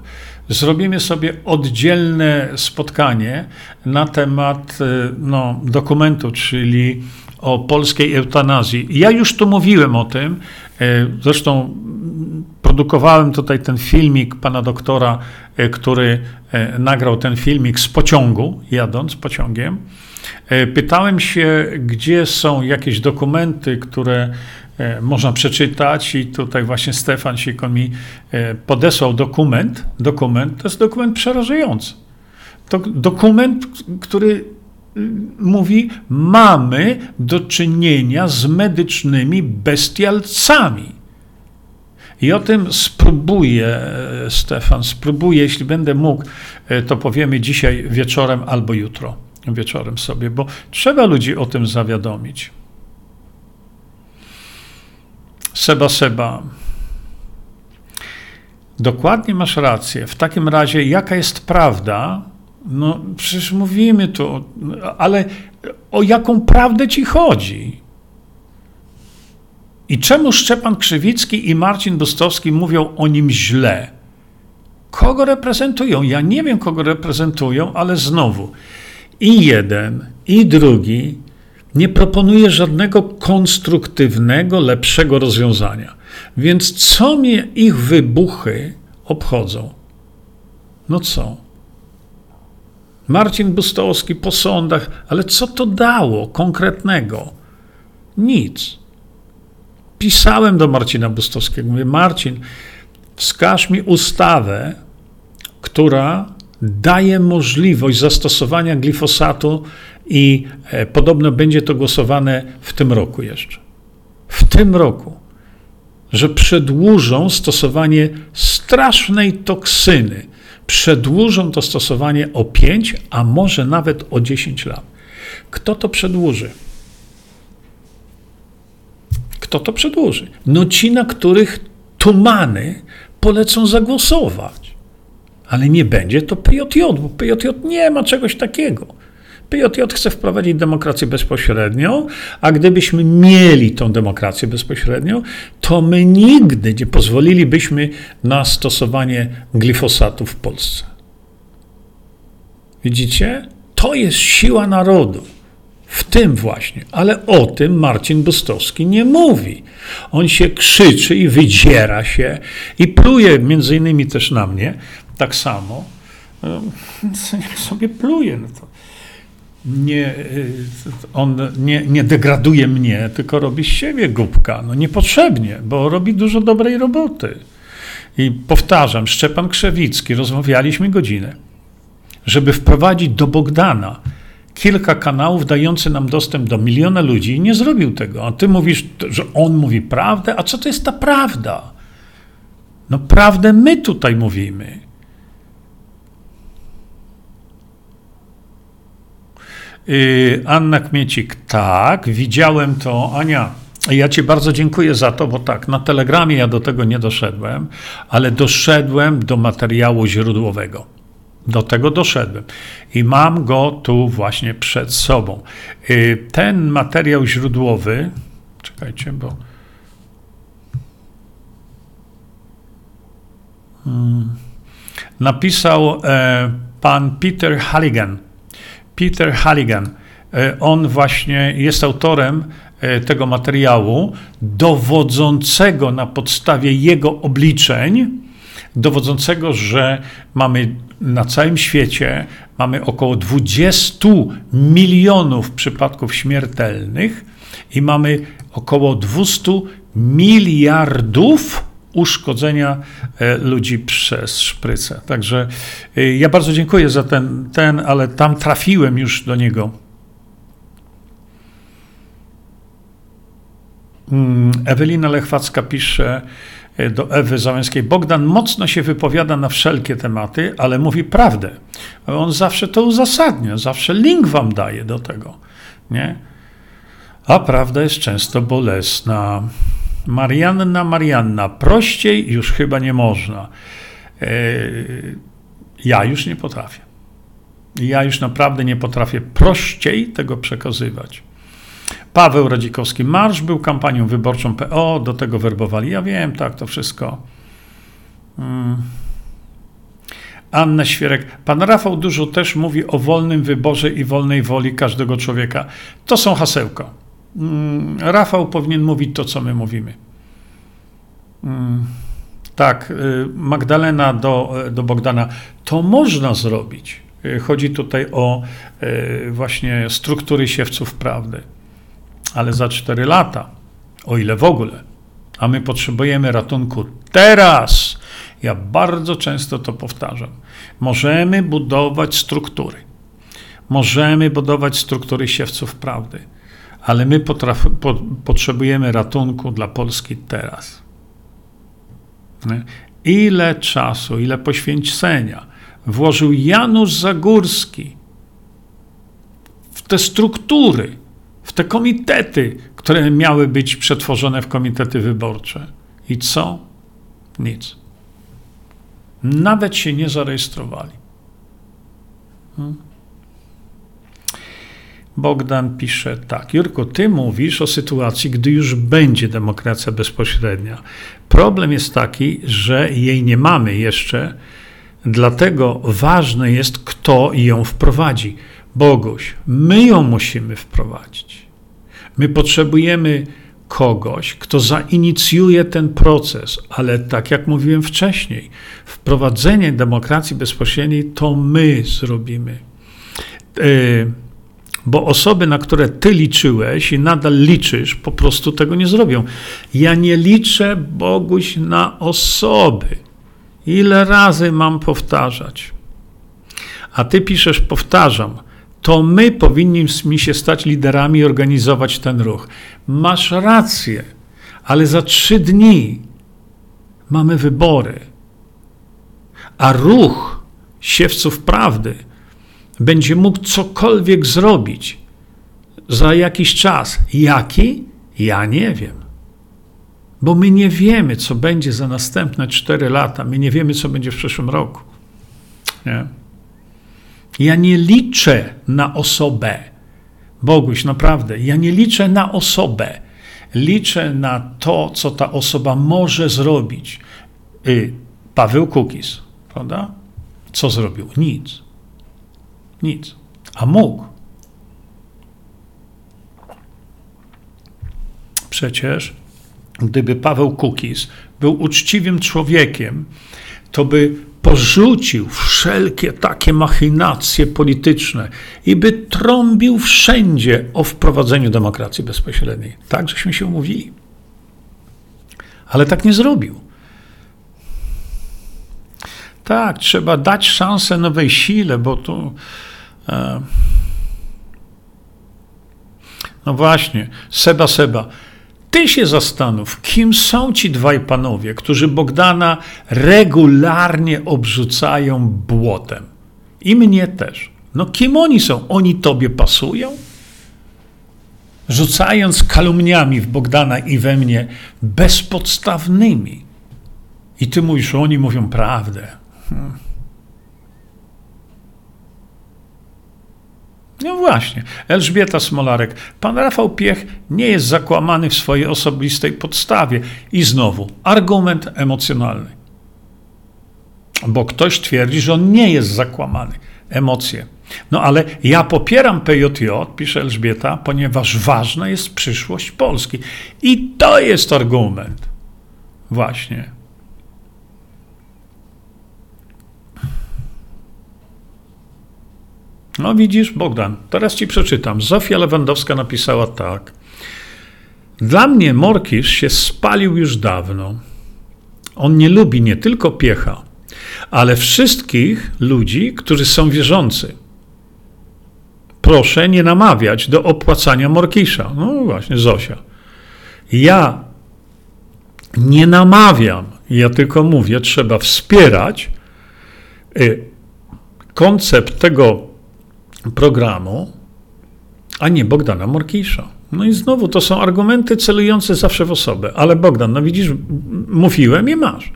zrobimy sobie oddzielne spotkanie na temat e, no, dokumentu, czyli o polskiej eutanazji. Ja już tu mówiłem o tym, e, zresztą produkowałem tutaj ten filmik pana doktora, e, który nagrał ten filmik z pociągu, jadąc pociągiem. Pytałem się, gdzie są jakieś dokumenty, które E, można przeczytać i tutaj właśnie Stefan Sikon mi e, podesłał dokument. Dokument to jest dokument przerażający. To dokument, który mówi, mamy do czynienia z medycznymi bestialcami. I o tym spróbuję, e, Stefan, spróbuję, jeśli będę mógł, to powiemy dzisiaj wieczorem albo jutro wieczorem sobie, bo trzeba ludzi o tym zawiadomić. Seba Seba. Dokładnie masz rację. W takim razie, jaka jest prawda? No, przecież mówimy tu, ale o jaką prawdę ci chodzi? I czemu Szczepan Krzywicki i Marcin Bustowski mówią o nim źle? Kogo reprezentują? Ja nie wiem, kogo reprezentują, ale znowu i jeden, i drugi nie proponuje żadnego konstruktywnego, lepszego rozwiązania. Więc co mnie ich wybuchy obchodzą? No co? Marcin Bustowski po sądach, ale co to dało konkretnego? Nic. Pisałem do Marcina Bustowskiego, mówię, Marcin, wskaż mi ustawę, która daje możliwość zastosowania glifosatu i e, podobno będzie to głosowane w tym roku jeszcze. W tym roku, że przedłużą stosowanie strasznej toksyny. Przedłużą to stosowanie o 5, a może nawet o 10 lat. Kto to przedłuży? Kto to przedłuży? No ci, na których tumany polecą zagłosować. Ale nie będzie to PJJ, bo PJJ nie ma czegoś takiego. PJJ chce wprowadzić demokrację bezpośrednią, a gdybyśmy mieli tą demokrację bezpośrednią, to my nigdy nie pozwolilibyśmy na stosowanie glifosatu w Polsce. Widzicie? To jest siła narodu. W tym właśnie, ale o tym Marcin Bustowski nie mówi. On się krzyczy i wydziera się i pluje między innymi też na mnie, tak samo. Niech sobie pluje. No to nie, on nie, nie degraduje mnie, tylko robi z siebie głupka. No niepotrzebnie, bo robi dużo dobrej roboty. I powtarzam, Szczepan Krzewicki, rozmawialiśmy godzinę, żeby wprowadzić do Bogdana kilka kanałów dających nam dostęp do miliona ludzi i nie zrobił tego. A ty mówisz, że on mówi prawdę? A co to jest ta prawda? No prawdę my tutaj mówimy. Yy, Anna Kmiecik, tak, widziałem to. Ania, ja Ci bardzo dziękuję za to, bo tak, na telegramie ja do tego nie doszedłem, ale doszedłem do materiału źródłowego. Do tego doszedłem i mam go tu właśnie przed sobą. Yy, ten materiał źródłowy, czekajcie, bo. Hmm, napisał e, pan Peter Halligan Peter Halligan. E, on właśnie jest autorem e, tego materiału, dowodzącego na podstawie jego obliczeń, dowodzącego, że mamy na całym świecie mamy około 20 milionów przypadków śmiertelnych i mamy około 200 miliardów uszkodzenia e, ludzi przez szprycę. Także e, ja bardzo dziękuję za ten, ten, ale tam trafiłem już do niego. Mm, Ewelina Lechwacka pisze e, do Ewy Załęskiej. Bogdan mocno się wypowiada na wszelkie tematy, ale mówi prawdę. On zawsze to uzasadnia, zawsze link wam daje do tego. Nie? A prawda jest często bolesna. Marianna, Marianna, prościej już chyba nie można. E, ja już nie potrafię. Ja już naprawdę nie potrafię prościej tego przekazywać. Paweł Radzikowski, Marsz był kampanią wyborczą PO, do tego werbowali. Ja wiem, tak, to wszystko. Hmm. Anna Świerek. Pan Rafał dużo też mówi o wolnym wyborze i wolnej woli każdego człowieka. To są hasełka. Mm, Rafał powinien mówić to, co my mówimy. Mm, tak, y, Magdalena do, do Bogdana. To można zrobić. Y, chodzi tutaj o y, właśnie struktury siewców prawdy. Ale za 4 lata, o ile w ogóle, a my potrzebujemy ratunku teraz. Ja bardzo często to powtarzam. Możemy budować struktury. Możemy budować struktury siewców prawdy ale my potraf, po, potrzebujemy ratunku dla Polski teraz. Ile czasu, ile poświęcenia włożył Janusz Zagórski w te struktury, w te komitety, które miały być przetworzone w komitety wyborcze. I co? Nic. Nawet się nie zarejestrowali. Hmm? Bogdan pisze tak. Jurko, ty mówisz o sytuacji, gdy już będzie demokracja bezpośrednia. Problem jest taki, że jej nie mamy jeszcze, Dlatego ważne jest, kto ją wprowadzi. Boguś, my ją musimy wprowadzić. My potrzebujemy kogoś, kto zainicjuje ten proces, ale tak jak mówiłem wcześniej, wprowadzenie demokracji bezpośredniej to my zrobimy. Yy, bo osoby, na które ty liczyłeś i nadal liczysz, po prostu tego nie zrobią. Ja nie liczę, Boguś, na osoby. Ile razy mam powtarzać? A ty piszesz, powtarzam, to my powinniśmy się stać liderami i organizować ten ruch. Masz rację, ale za trzy dni mamy wybory. A ruch siewców prawdy będzie mógł cokolwiek zrobić za jakiś czas. Jaki? Ja nie wiem. Bo my nie wiemy, co będzie za następne cztery lata. My nie wiemy, co będzie w przyszłym roku. Nie? Ja nie liczę na osobę. Boguś, naprawdę, ja nie liczę na osobę. Liczę na to, co ta osoba może zrobić. Y, Paweł Kukis, prawda? Co zrobił? Nic. Nic. A mógł. Przecież, gdyby Paweł Kukis był uczciwym człowiekiem, to by porzucił wszelkie takie machinacje polityczne i by trąbił wszędzie o wprowadzeniu demokracji bezpośredniej. Tak, żeśmy się umówili. Ale tak nie zrobił. Tak, trzeba dać szansę nowej sile, bo tu. E, no właśnie, Seba Seba. Ty się zastanów, kim są ci dwaj panowie, którzy Bogdana regularnie obrzucają błotem. I mnie też. No kim oni są? Oni tobie pasują? Rzucając kalumniami w Bogdana i we mnie bezpodstawnymi. I ty mówisz, oni mówią prawdę. Hmm. No właśnie, Elżbieta Smolarek. Pan Rafał Piech nie jest zakłamany w swojej osobistej podstawie. I znowu, argument emocjonalny. Bo ktoś twierdzi, że on nie jest zakłamany. Emocje. No ale ja popieram PJJ, pisze Elżbieta, ponieważ ważna jest przyszłość Polski. I to jest argument. Właśnie. No widzisz, Bogdan, teraz ci przeczytam. Zofia Lewandowska napisała tak. Dla mnie Morkisz się spalił już dawno. On nie lubi nie tylko piecha, ale wszystkich ludzi, którzy są wierzący. Proszę nie namawiać do opłacania Morkisza. No właśnie, Zosia. Ja nie namawiam, ja tylko mówię, trzeba wspierać y, koncept tego programu, a nie Bogdana Morkisza. No i znowu to są argumenty celujące zawsze w osobę. Ale Bogdan, no widzisz, mówiłem i masz.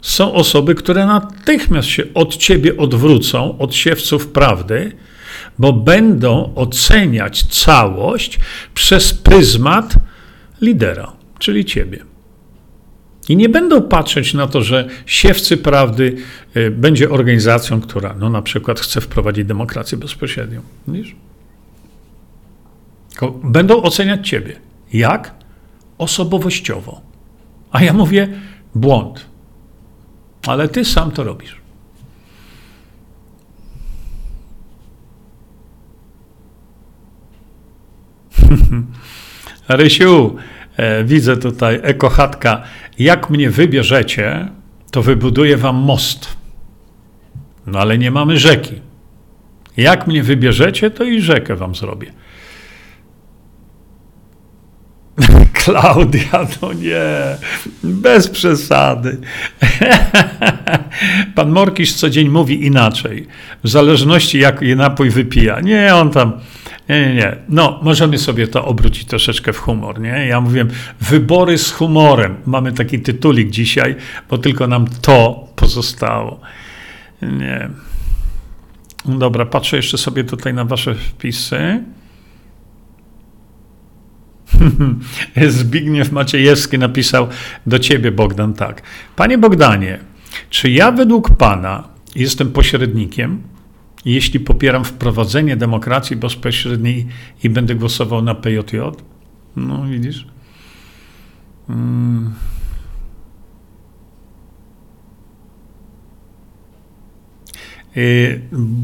Są osoby, które natychmiast się od ciebie odwrócą, od siewców prawdy, bo będą oceniać całość przez pryzmat lidera, czyli ciebie. I nie będą patrzeć na to, że siewcy prawdy y, będzie organizacją, która no, na przykład chce wprowadzić demokrację bezpośrednią. Widzisz? Będą oceniać ciebie. Jak? Osobowościowo. A ja mówię, błąd. Ale ty sam to robisz. Rysiu, E, widzę tutaj ekochatka. Jak mnie wybierzecie, to wybuduję wam most. No ale nie mamy rzeki. Jak mnie wybierzecie, to i rzekę wam zrobię. Klaudia, no nie, bez przesady. Pan Morkisz co dzień mówi inaczej, w zależności jak napój wypija. Nie, on tam nie, nie, nie. No, możemy sobie to obrócić troszeczkę w humor, nie? Ja mówiłem, wybory z humorem. Mamy taki tytulik dzisiaj, bo tylko nam to pozostało. Nie. Dobra, patrzę jeszcze sobie tutaj na wasze wpisy. Zbigniew Maciejewski napisał do ciebie, Bogdan, tak. Panie Bogdanie, Czy ja według Pana jestem pośrednikiem, jeśli popieram wprowadzenie demokracji bezpośredniej i będę głosował na PJJ? No, widzisz? Hmm.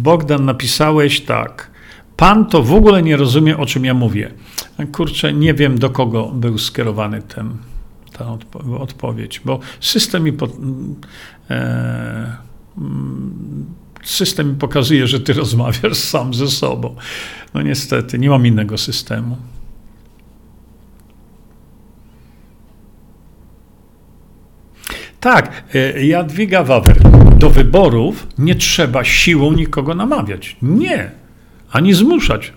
Bogdan, napisałeś tak. Pan to w ogóle nie rozumie, o czym ja mówię. Kurczę, nie wiem, do kogo był skierowany ten, ta odpo odpowiedź, bo system mi, po, e, system pokazuje, że ty rozmawiasz sam ze sobą. No niestety, nie mam innego systemu. Tak, e, Jadwiga Wawer. Do wyborów nie trzeba siłą nikogo namawiać. Nie, ani zmuszać.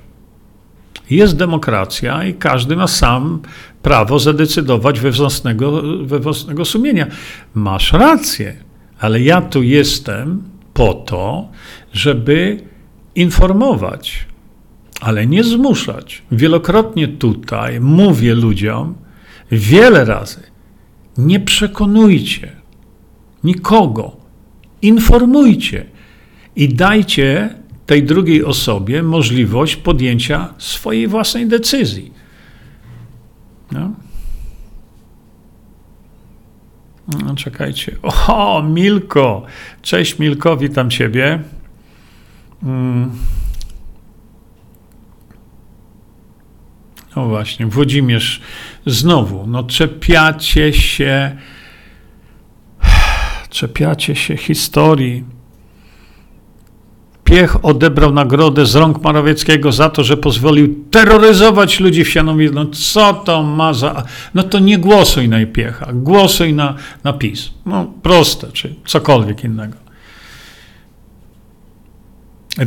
Jest demokracja i każdy ma sam prawo zadecydować we własnego, we własnego sumienia. Masz rację, ale ja tu jestem po to, żeby informować, ale nie zmuszać. Wielokrotnie tutaj mówię ludziom wiele razy: nie przekonujcie nikogo, informujcie i dajcie tej drugiej osobie możliwość podjęcia swojej własnej decyzji. No. No, czekajcie. O, Milko! Cześć Milko, witam Ciebie. Mm. No właśnie, Włodzimierz, znowu, no czepiacie się, czepiacie się historii Piech odebrał nagrodę z rąk Morawieckiego za to, że pozwolił terroryzować ludzi w Sianowie. No co to ma za... No to nie głosuj na Piecha, głosuj na, na PiS. No proste, czy cokolwiek innego.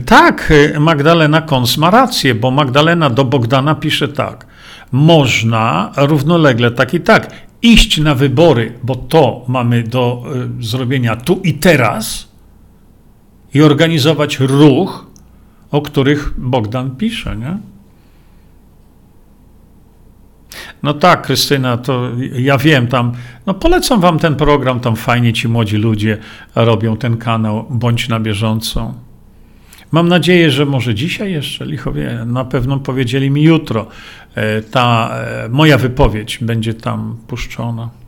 Tak, Magdalena Kons ma rację, bo Magdalena do Bogdana pisze tak. Można równolegle tak i tak iść na wybory, bo to mamy do y, zrobienia tu i teraz – i organizować ruch, o których Bogdan pisze, nie? No tak, Krystyna, to ja wiem, tam, no polecam wam ten program, tam fajnie ci młodzi ludzie robią ten kanał, bądź na bieżąco. Mam nadzieję, że może dzisiaj jeszcze, lichowie, na pewno powiedzieli mi jutro, e, ta e, moja wypowiedź będzie tam puszczona.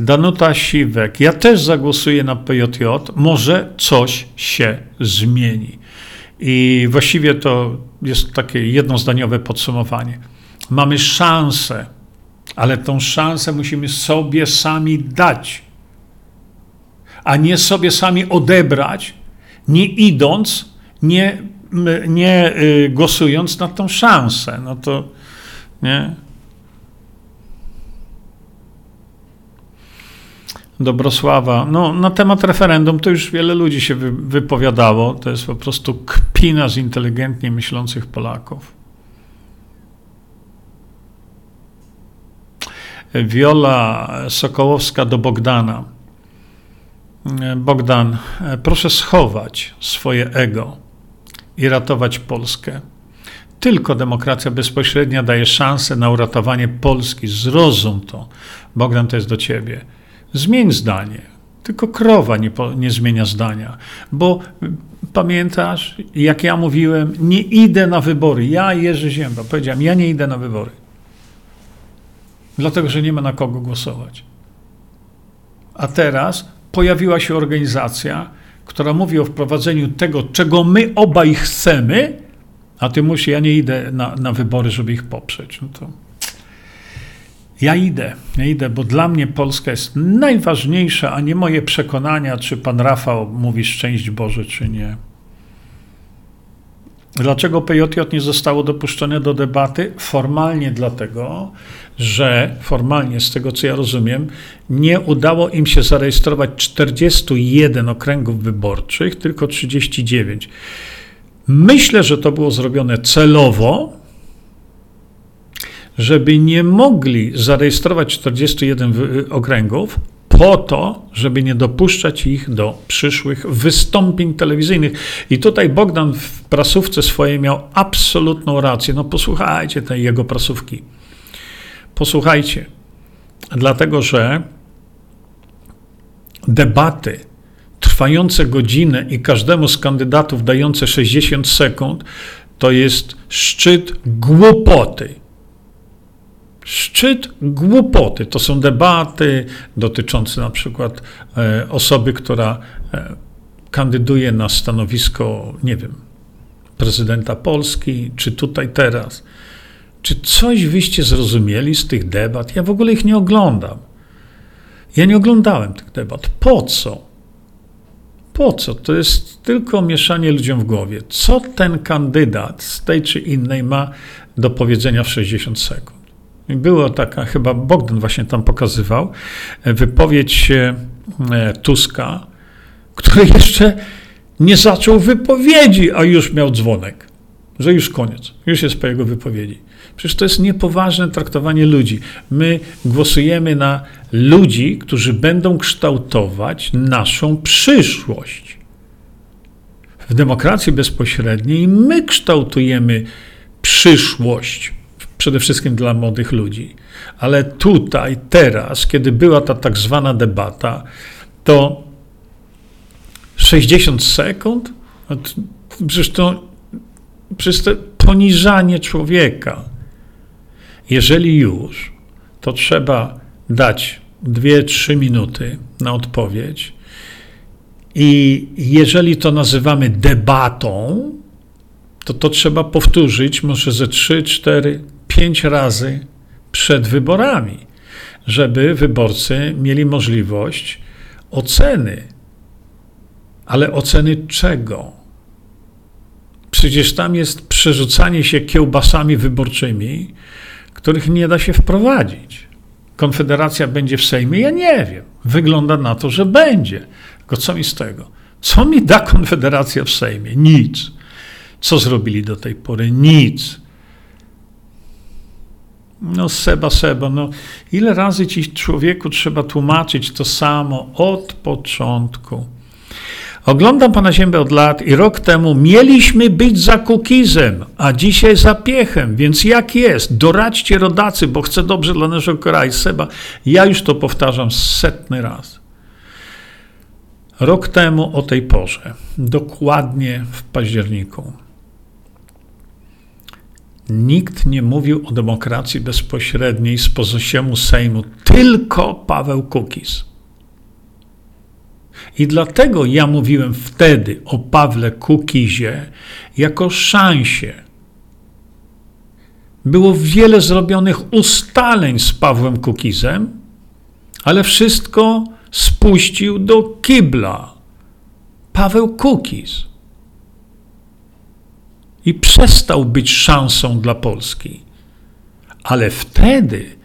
Danuta Siwek. Ja też zagłosuję na PJJ. Może coś się zmieni. I właściwie to jest takie jednozdaniowe podsumowanie. Mamy szansę, ale tą szansę musimy sobie sami dać, a nie sobie sami odebrać, nie idąc, nie, nie y, głosując na tą szansę. No to nie. Dobrosława. No, na temat referendum to już wiele ludzi się wypowiadało. To jest po prostu kpina z inteligentnie myślących Polaków. Wiola Sokołowska do Bogdana. Bogdan, proszę schować swoje ego i ratować Polskę. Tylko demokracja bezpośrednia daje szansę na uratowanie Polski. Zrozum to. Bogdan, to jest do ciebie. Zmień zdanie. Tylko krowa nie, nie zmienia zdania. Bo pamiętasz, jak ja mówiłem, nie idę na wybory. Ja, Jerzy Zięba, powiedziałem, ja nie idę na wybory. Dlatego, że nie ma na kogo głosować. A teraz pojawiła się organizacja, która mówi o wprowadzeniu tego, czego my obaj chcemy, a ty musisz, ja nie idę na, na wybory, żeby ich poprzeć. No to ja idę, ja idę, bo dla mnie Polska jest najważniejsza, a nie moje przekonania, czy pan Rafał mówi szczęść Boże, czy nie. Dlaczego PJJ nie zostało dopuszczone do debaty? Formalnie dlatego, że formalnie, z tego co ja rozumiem, nie udało im się zarejestrować 41 okręgów wyborczych, tylko 39. Myślę, że to było zrobione celowo, żeby nie mogli zarejestrować 41 okręgów, po to, żeby nie dopuszczać ich do przyszłych wystąpień telewizyjnych. I tutaj Bogdan w prasówce swojej miał absolutną rację. No posłuchajcie tej jego prasówki. Posłuchajcie. Dlatego, że debaty trwające godzinę i każdemu z kandydatów dające 60 sekund to jest szczyt głupoty. Szczyt głupoty. To są debaty dotyczące na przykład e, osoby, która e, kandyduje na stanowisko, nie wiem, prezydenta Polski, czy tutaj teraz. Czy coś wyście zrozumieli z tych debat? Ja w ogóle ich nie oglądam. Ja nie oglądałem tych debat. Po co? Po co? To jest tylko mieszanie ludziom w głowie. Co ten kandydat z tej czy innej ma do powiedzenia w 60 sekund? Była taka, chyba Bogdan właśnie tam pokazywał, wypowiedź e, Tuska, który jeszcze nie zaczął wypowiedzi, a już miał dzwonek, że już koniec, już jest po jego wypowiedzi. Przecież to jest niepoważne traktowanie ludzi. My głosujemy na ludzi, którzy będą kształtować naszą przyszłość. W demokracji bezpośredniej my kształtujemy przyszłość, przede wszystkim dla młodych ludzi. Ale tutaj, teraz, kiedy była ta tak zwana debata, to 60 sekund, przecież to, przecież to poniżanie człowieka. Jeżeli już, to trzeba dać 2-3 minuty na odpowiedź. I jeżeli to nazywamy debatą, to to trzeba powtórzyć może ze 3, 4, 5 razy przed wyborami, żeby wyborcy mieli możliwość oceny. Ale oceny czego? Przecież tam jest przerzucanie się kiełbasami wyborczymi, których nie da się wprowadzić. Konfederacja będzie w Sejmie? Ja nie wiem. Wygląda na to, że będzie. Tylko co mi z tego? Co mi da Konfederacja w Sejmie? Nic. Co zrobili do tej pory? Nic. No Seba, Seba, no ile razy ci człowieku trzeba tłumaczyć to samo od początku? Oglądam pana Ziębę od lat i rok temu mieliśmy być za Kukizem, a dzisiaj za Piechem, więc jak jest? Doradźcie rodacy, bo chcę dobrze dla naszego kraju. Seba, ja już to powtarzam setny raz. Rok temu o tej porze, dokładnie w październiku, nikt nie mówił o demokracji bezpośredniej z pozosiemu Sejmu, tylko Paweł Kukiz. I dlatego ja mówiłem wtedy o Pawle Kukizie jako szansie. Było wiele zrobionych ustaleń z Pawłem Kukizem, ale wszystko spuścił do kibla Paweł Kukiz. I przestał być szansą dla Polski. Ale wtedy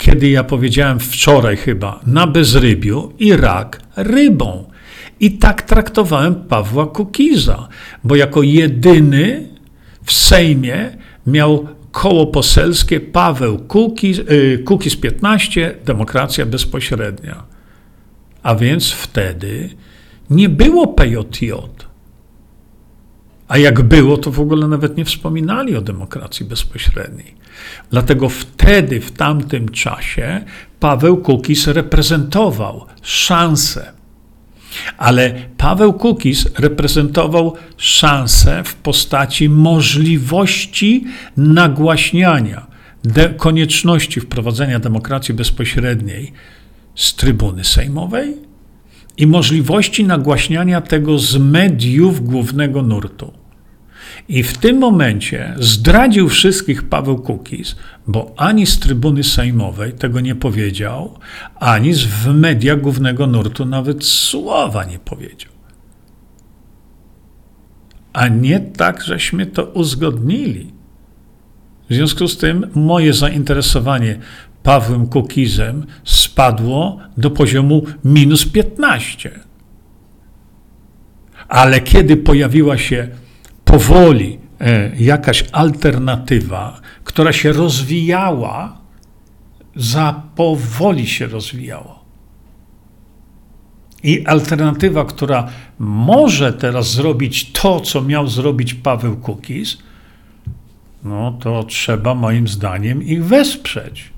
kiedy ja powiedziałem wczoraj chyba na bezrybiu i rak rybą. I tak traktowałem Pawła Kukiza, bo jako jedyny w Sejmie miał koło poselskie Paweł Kukiz, yy, Kukiz 15, demokracja bezpośrednia. A więc wtedy nie było PJJ. A jak było, to w ogóle nawet nie wspominali o demokracji bezpośredniej. Dlatego wtedy, w tamtym czasie, Paweł Kukis reprezentował szansę. Ale Paweł Kukis reprezentował szansę w postaci możliwości nagłaśniania konieczności wprowadzenia demokracji bezpośredniej z trybuny sejmowej i możliwości nagłaśniania tego z mediów głównego nurtu. I w tym momencie zdradził wszystkich Paweł Kukiz, bo ani z trybuny sejmowej tego nie powiedział, ani w mediach głównego nurtu nawet słowa nie powiedział. A nie tak, żeśmy to uzgodnili. W związku z tym moje zainteresowanie Pawłem Kukizem spadło do poziomu minus 15. Ale kiedy pojawiła się powoli e, jakaś alternatywa, która się rozwijała, za powoli się rozwijała. I alternatywa, która może teraz zrobić to, co miał zrobić Paweł Kukis, no to trzeba moim zdaniem ich wesprzeć.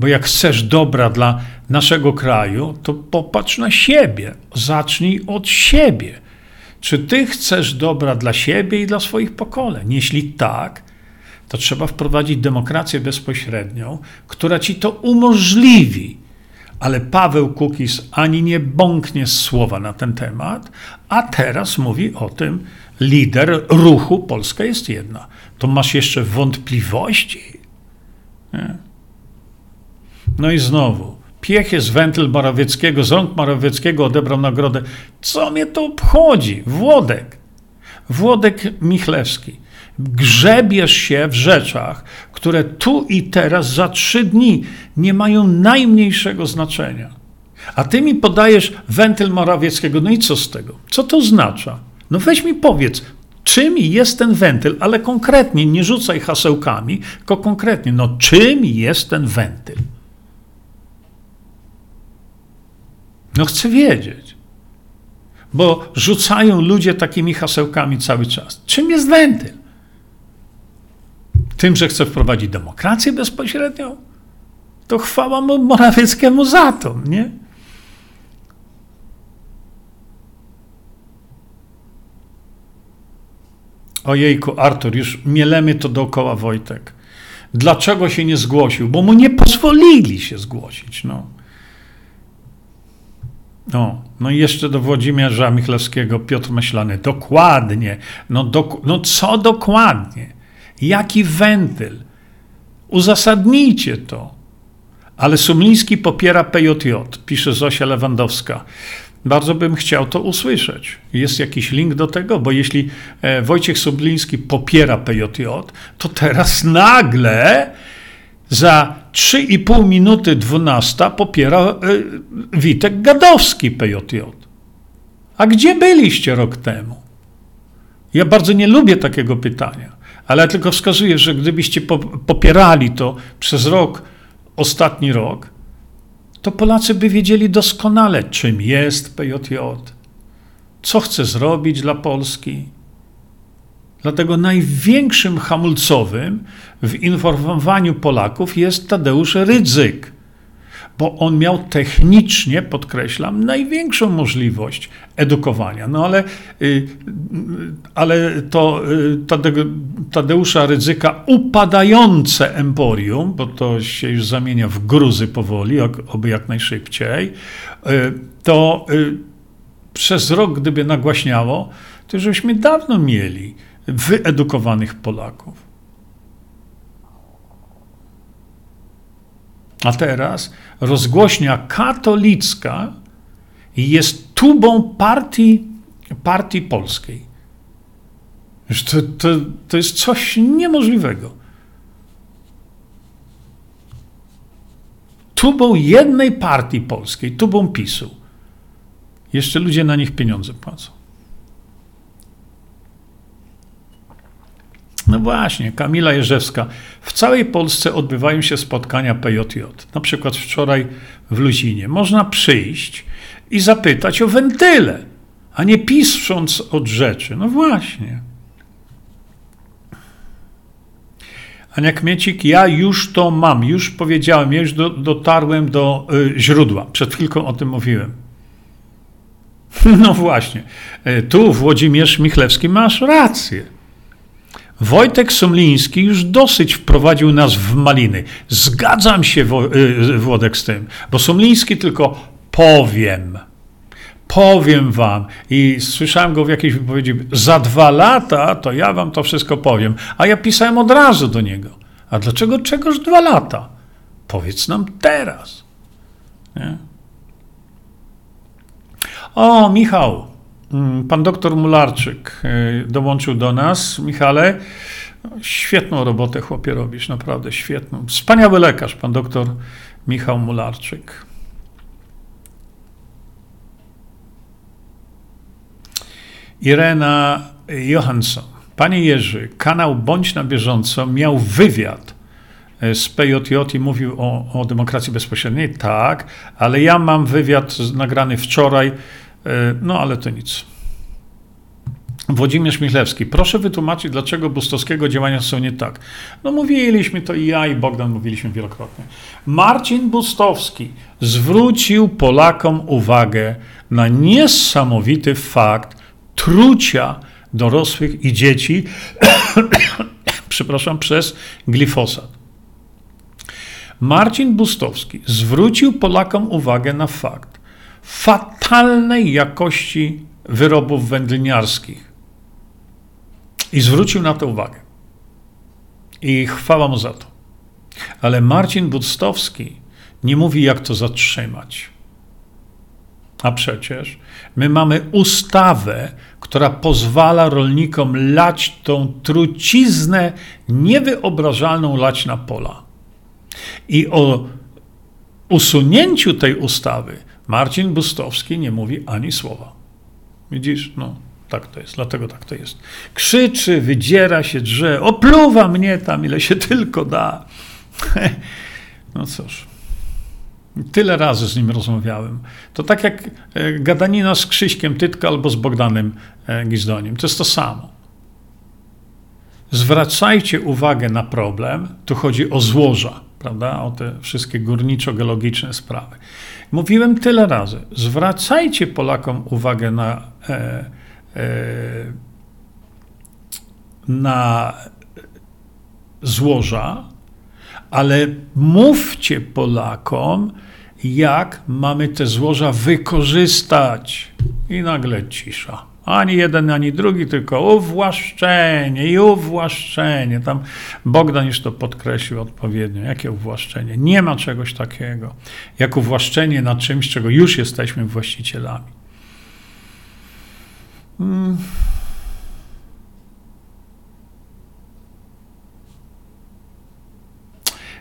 Bo jak chcesz dobra dla naszego kraju, to popatrz na siebie. Zacznij od siebie. Czy ty chcesz dobra dla siebie i dla swoich pokoleń? Jeśli tak, to trzeba wprowadzić demokrację bezpośrednią, która ci to umożliwi. Ale Paweł Kukis ani nie bąknie słowa na ten temat, a teraz mówi o tym lider ruchu Polska jest jedna. To masz jeszcze wątpliwości? Nie? No i znowu, piech jest wentyl Morawieckiego, z rąk Morawieckiego odebrał nagrodę. Co mnie to obchodzi? Włodek. Włodek Michlewski. Grzebiesz się w rzeczach, które tu i teraz za trzy dni nie mają najmniejszego znaczenia. A ty mi podajesz wentyl Morawieckiego. No i co z tego? Co to oznacza? No weź mi powiedz, czym jest ten wentyl, ale konkretnie, nie rzucaj hasełkami, tylko konkretnie, no czym jest ten wentyl? No chcę wiedzieć. Bo rzucają ludzie takimi hasełkami cały czas. Czym jest wentyl? Tym, że chce wprowadzić demokrację bezpośrednią? To chwała mu Morawieckiemu za to, nie? Ojejku, Artur, już mielemy to dookoła Wojtek. Dlaczego się nie zgłosił? Bo mu nie pozwolili się zgłosić. No. No, no i jeszcze do Włodzimierza Michlewskiego Piotr Myślany. Dokładnie. No, no co dokładnie? Jaki wentyl? Uzasadnijcie to. Ale Sumliński popiera PJJ, pisze Zosia Lewandowska. Bardzo bym chciał to usłyszeć. Jest jakiś link do tego, bo jeśli e, Wojciech Subliński popiera PJJ, to teraz nagle za 3,5 minuty 12 popiera e, Witek Gadowski PJJ. A gdzie byliście rok temu? Ja bardzo nie lubię takiego pytania, ale tylko wskazuję, że gdybyście popierali to przez rok, ostatni rok, to Polacy by wiedzieli doskonale, czym jest PJJ, co chce zrobić dla Polski. Dlatego największym hamulcowym w informowaniu Polaków jest Tadeusz Rydzyk, bo on miał technicznie, podkreślam, największą możliwość edukowania. No ale, y, ale to y, Tadeusza Rydzyka upadające emporium, bo to się już zamienia w gruzy powoli, oby jak najszybciej, y, to przez rok, gdyby nagłaśniało, to żeśmy dawno mieli wyedukowanych Polaków. A teraz rozgłośnia katolicka jest tubą partii, partii polskiej. To, to, to jest coś niemożliwego. Tubą jednej partii polskiej, tubą PiSu. Jeszcze ludzie na nich pieniądze płacą. No właśnie, Kamila Jerzewska. W całej Polsce odbywają się spotkania PJJ. Na przykład wczoraj w Luzinie. Można przyjść i zapytać o wentyle, a nie pisząc od rzeczy. No właśnie. Ania Kmiecik, ja już to mam, już powiedziałem, już do, dotarłem do y, źródła. Przed chwilką o tym mówiłem. No właśnie. Y, tu Włodzimierz Michlewski masz rację. Wojtek Sumliński już dosyć wprowadził nas w maliny. Zgadzam się, y, Włodek, z tym, bo Sumliński tylko powiem. Powiem wam. I słyszałem go w jakiejś wypowiedzi, za dwa lata to ja wam to wszystko powiem. A ja pisałem od razu do niego. A dlaczego czegoż dwa lata? Powiedz nam teraz. Nie? O, Michał, pan doktor Mularczyk y, dołączył do nas. Michale, świetną robotę chłopie robisz, naprawdę świetną. Wspaniały lekarz, pan doktor Michał Mularczyk. Irena Johansson. Panie Jerzy, kanał Bądź na bieżąco miał wywiad z PJJ i mówił o, o demokracji bezpośredniej? Tak, ale ja mam wywiad nagrany wczoraj, no ale to nic. Włodzimierz Michlewski, proszę wytłumaczyć, dlaczego bustowskiego działania są nie tak. No mówiliśmy to i ja, i Bogdan mówiliśmy wielokrotnie. Marcin Bustowski zwrócił Polakom uwagę na niesamowity fakt trucia dorosłych i dzieci, przepraszam, przez glifosat. Marcin Bustowski zwrócił Polakom uwagę na fakt fatalnej jakości wyrobów wędliniarskich i zwrócił na to uwagę. I chwała mu za to. Ale Marcin Budstowski nie mówi, jak to zatrzymać. A przecież my mamy ustawę, która pozwala rolnikom lać tą truciznę niewyobrażalną lać na pola. I o usunięciu tej ustawy Marcin Bustowski nie mówi ani słowa. Widzisz? No. Tak to jest, dlatego tak to jest. Krzyczy, wydziera się, drze, opluwa mnie tam, ile się tylko da. No cóż. Tyle razy z nim rozmawiałem. To tak jak e, gadanina z Krzyśkiem Tytka albo z Bogdanem e, Gizdoniem. To jest to samo. Zwracajcie uwagę na problem. Tu chodzi o złoża, prawda? O te wszystkie górniczo-geologiczne sprawy. Mówiłem tyle razy. Zwracajcie Polakom uwagę na e, E, na złoża, ale mówcie Polakom, jak mamy te złoża wykorzystać. I nagle cisza. Ani jeden, ani drugi, tylko uwłaszczenie i uwłaszczenie. Tam Bogdan już to podkreślił odpowiednio. Jakie uwłaszczenie? Nie ma czegoś takiego, jak uwłaszczenie na czymś, czego już jesteśmy właścicielami. Hmm.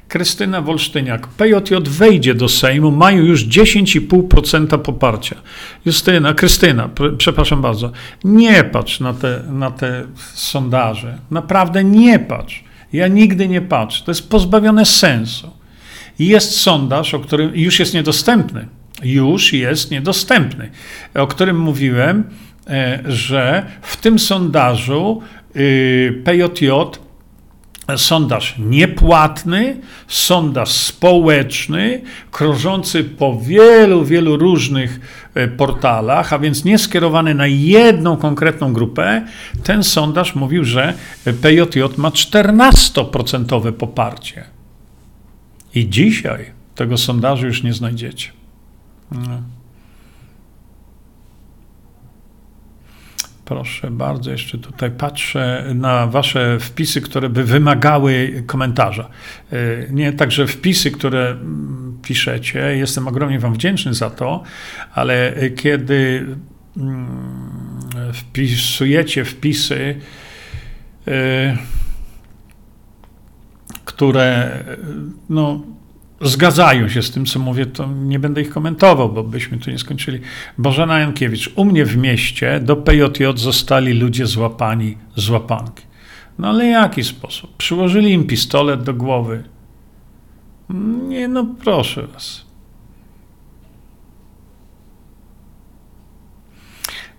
Krystyna Wolsztyniak. PJJ wejdzie do Sejmu, mają już 10,5% poparcia. Justyna, Krystyna, przepraszam bardzo, nie patrz na te, na te sondaże. Naprawdę nie patrz. Ja nigdy nie patrzę. To jest pozbawione sensu. Jest sondaż, o którym już jest niedostępny. Już jest niedostępny, o którym mówiłem E, że w tym sondażu y, PJJ sondaż niepłatny, sondaż społeczny, krążący po wielu, wielu różnych e, portalach, a więc nie skierowany na jedną konkretną grupę, ten sondaż mówił, że PJJ ma 14% poparcie. I dzisiaj tego sondażu już nie znajdziecie. No. Proszę bardzo, jeszcze tutaj patrzę na Wasze wpisy, które by wymagały komentarza. E, nie także wpisy, które mm, piszecie, jestem ogromnie Wam wdzięczny za to, ale kiedy mm, wpisujecie wpisy, e, które no, zgadzają się z tym, co mówię, to nie będę ich komentował, bo byśmy tu nie skończyli. Bożena Jankiewicz, u mnie w mieście do PJJ zostali ludzie złapani z łapanki. No ale jaki sposób? Przyłożyli im pistolet do głowy. Nie, no proszę was.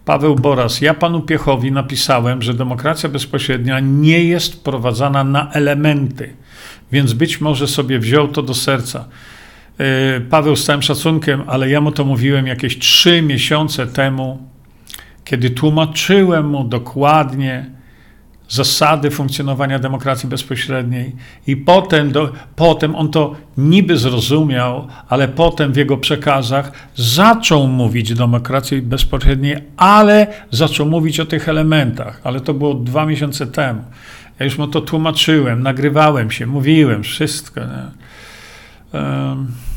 Paweł Boras, ja panu Piechowi napisałem, że demokracja bezpośrednia nie jest prowadzana na elementy więc być może sobie wziął to do serca. E, Paweł z całym szacunkiem, ale ja mu to mówiłem jakieś trzy miesiące temu, kiedy tłumaczyłem mu dokładnie zasady funkcjonowania demokracji bezpośredniej, i potem, do, potem on to niby zrozumiał, ale potem w jego przekazach zaczął mówić o demokracji bezpośredniej, ale zaczął mówić o tych elementach, ale to było dwa miesiące temu. Ja już mu to tłumaczyłem, nagrywałem się, mówiłem wszystko. Um.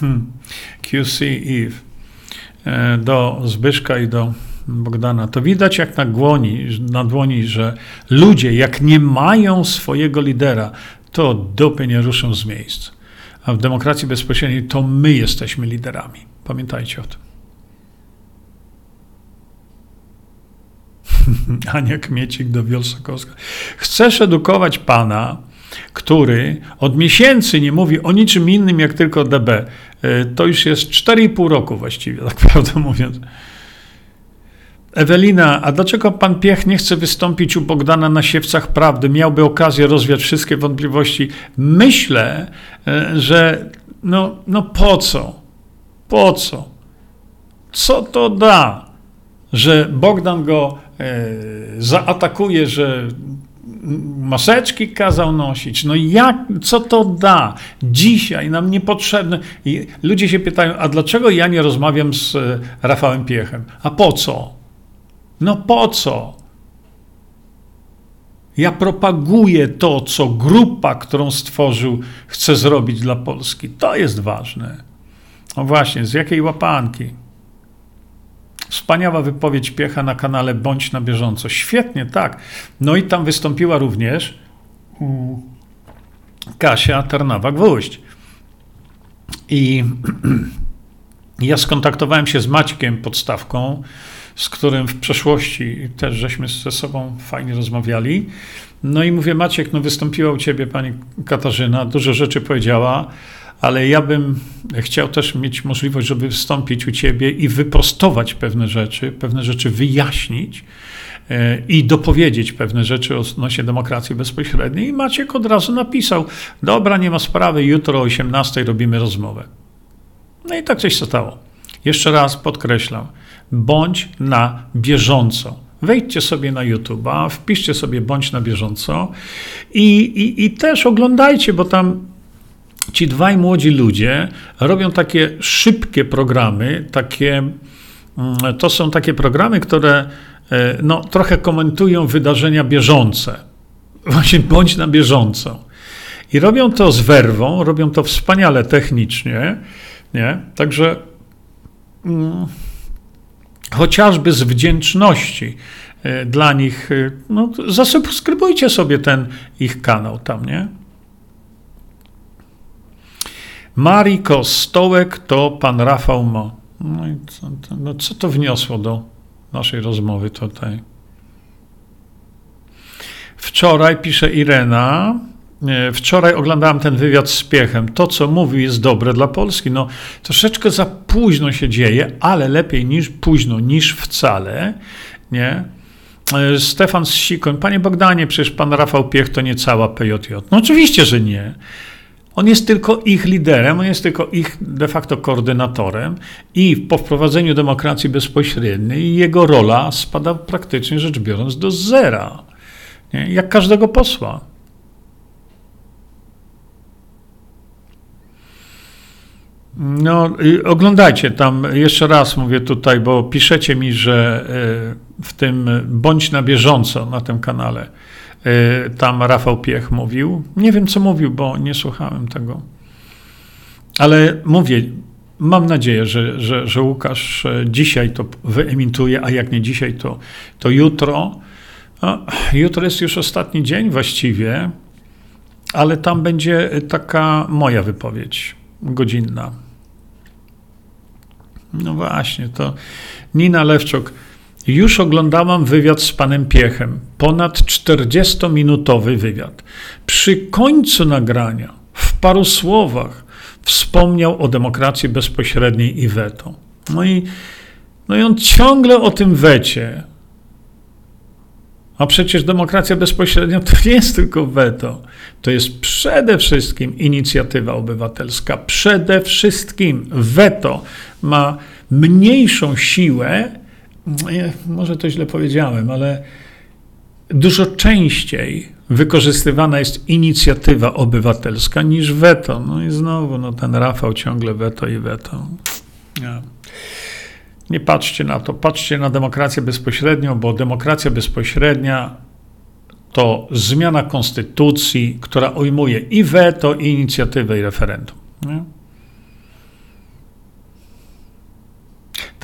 Hmm. QC Eve e, do Zbyszka i do Bogdana. To widać jak na dłoni, na dłoni, że ludzie, jak nie mają swojego lidera, to dupy nie ruszą z miejsca. A w demokracji bezpośredniej to my jesteśmy liderami. Pamiętajcie o tym. Ania Kmiecik do Wielsakowska. Chcesz edukować pana, który od miesięcy nie mówi o niczym innym jak tylko DB. E, to już jest 4,5 roku właściwie, tak prawdę mówiąc. Ewelina, a dlaczego pan Piech nie chce wystąpić u Bogdana na siewcach prawdy? Miałby okazję rozwiać wszystkie wątpliwości. Myślę, e, że no, no po co? Po co? Co to da, że Bogdan go e, zaatakuje, że maseczki kazał nosić. No jak, co to da? Dzisiaj nam niepotrzebne. I ludzie się pytają, a dlaczego ja nie rozmawiam z e, Rafałem Piechem? A po co? No po co? Ja propaguję to, co grupa, którą stworzył, chce zrobić dla Polski. To jest ważne. No właśnie, z jakiej łapanki? Wspaniała wypowiedź Piecha na kanale Bądź na bieżąco. Świetnie, tak. No i tam wystąpiła również mm, Kasia Tarnawa-Gwóźdź. I ja skontaktowałem się z Maćkiem Podstawką, z którym w przeszłości też żeśmy ze sobą fajnie rozmawiali. No i mówię, Maciek, no wystąpiła u ciebie pani Katarzyna, dużo rzeczy powiedziała, ale ja bym chciał też mieć możliwość, żeby wystąpić u ciebie i wyprostować pewne rzeczy, pewne rzeczy wyjaśnić e, i dopowiedzieć pewne rzeczy odnośnie demokracji bezpośredniej. I Maciek od razu napisał: Dobra, nie ma sprawy, jutro o 18 robimy rozmowę. No i tak coś stało. Jeszcze raz podkreślam: bądź na bieżąco. Wejdźcie sobie na YouTube, wpiszcie sobie bądź na bieżąco i, i, i też oglądajcie, bo tam ci dwaj młodzi ludzie robią takie szybkie programy, takie, mm, to są takie programy, które e, no, trochę komentują wydarzenia bieżące. Właśnie bądź na bieżąco. I robią to z werwą, robią to wspaniale technicznie, nie? Także mm, chociażby z wdzięczności e, dla nich, e, no, zasubskrybujcie sobie ten ich kanał tam, nie? Mariko Stołek to pan Rafał Mo. No i co, to, no co to wniosło do naszej rozmowy tutaj? Wczoraj, pisze Irena, wczoraj oglądałem ten wywiad z Piechem. To, co mówił, jest dobre dla Polski. No, troszeczkę za późno się dzieje, ale lepiej niż późno, niż wcale. Nie? E, Stefan Sikoń, panie Bogdanie, przecież pan Rafał Piech to nie cała PJJ. No oczywiście, że nie. On jest tylko ich liderem, on jest tylko ich de facto koordynatorem i po wprowadzeniu demokracji bezpośredniej jego rola spada praktycznie rzecz biorąc do zera. Nie? Jak każdego posła. No, oglądajcie tam, jeszcze raz mówię tutaj, bo piszecie mi, że e, w tym bądź na bieżąco na tym kanale. E, tam Rafał Piech mówił. Nie wiem, co mówił, bo nie słuchałem tego. Ale mówię, mam nadzieję, że, że, że Łukasz e, dzisiaj to wyemituje, a jak nie dzisiaj, to, to jutro. No, jutro jest już ostatni dzień właściwie, ale tam będzie taka moja wypowiedź godzinna. No właśnie, to Nina Lewczuk. Już oglądałam wywiad z panem Piechem, ponad 40-minutowy wywiad. Przy końcu nagrania, w paru słowach, wspomniał o demokracji bezpośredniej i weto. No i, no i on ciągle o tym wecie. A przecież demokracja bezpośrednia to nie jest tylko weto. To jest przede wszystkim inicjatywa obywatelska. Przede wszystkim weto ma mniejszą siłę może to źle powiedziałem, ale dużo częściej wykorzystywana jest inicjatywa obywatelska niż weto. No i znowu no, ten Rafał ciągle weto i weto. Nie. Nie patrzcie na to, patrzcie na demokrację bezpośrednią, bo demokracja bezpośrednia to zmiana konstytucji, która ujmuje i weto, i inicjatywę, i referendum. Nie?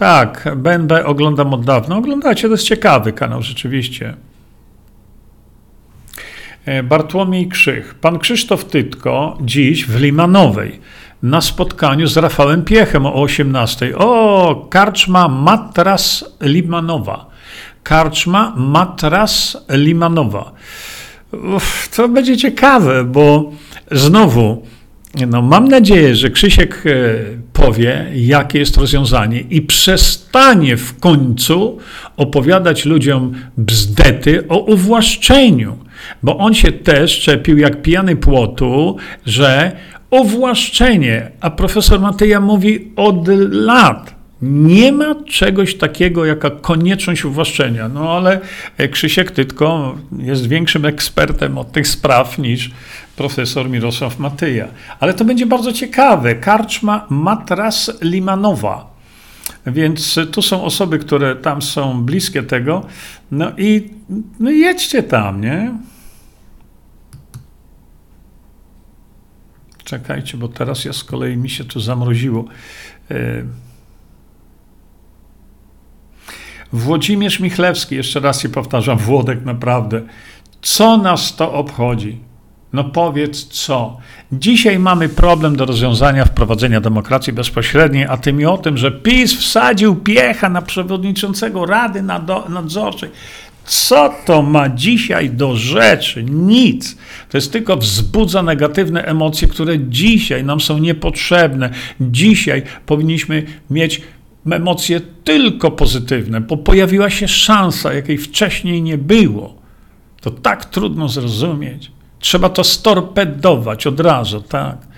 Tak, BNB oglądam od dawna. Oglądacie, to jest ciekawy kanał rzeczywiście. E, Bartłomiej Krzych. Pan Krzysztof Tytko dziś w Limanowej na spotkaniu z Rafałem Piechem o 18. O, karczma Matras Limanowa. karczma Matras Limanowa. Uf, to będzie ciekawe, bo znowu, no mam nadzieję, że Krzysiek e, powie, jakie jest rozwiązanie i przestanie w końcu opowiadać ludziom bzdety o uwłaszczeniu, bo on się też czepił jak pijany płotu, że uwłaszczenie, a profesor Mateja mówi od lat, nie ma czegoś takiego jak konieczność uwłaszczenia. No ale e, Krzysiek Tytko jest większym ekspertem od tych spraw niż profesor Mirosław Matyja. Ale to będzie bardzo ciekawe. Karczma Matras Limanowa. Więc tu są osoby, które tam są bliskie tego. No i no jedźcie tam, nie? Czekajcie, bo teraz ja z kolei mi się tu zamroziło. E, Włodzimierz Michlewski, jeszcze raz się powtarzam, Włodek naprawdę. Co nas to obchodzi? No powiedz co. Dzisiaj mamy problem do rozwiązania wprowadzenia demokracji bezpośredniej, a ty mi o tym, że PiS wsadził piecha na przewodniczącego Rady Nadzorczej. Co to ma dzisiaj do rzeczy? Nic. To jest tylko wzbudza negatywne emocje, które dzisiaj nam są niepotrzebne. Dzisiaj powinniśmy mieć emocje tylko pozytywne, bo pojawiła się szansa, jakiej wcześniej nie było. To tak trudno zrozumieć. Trzeba to storpedować od razu, tak.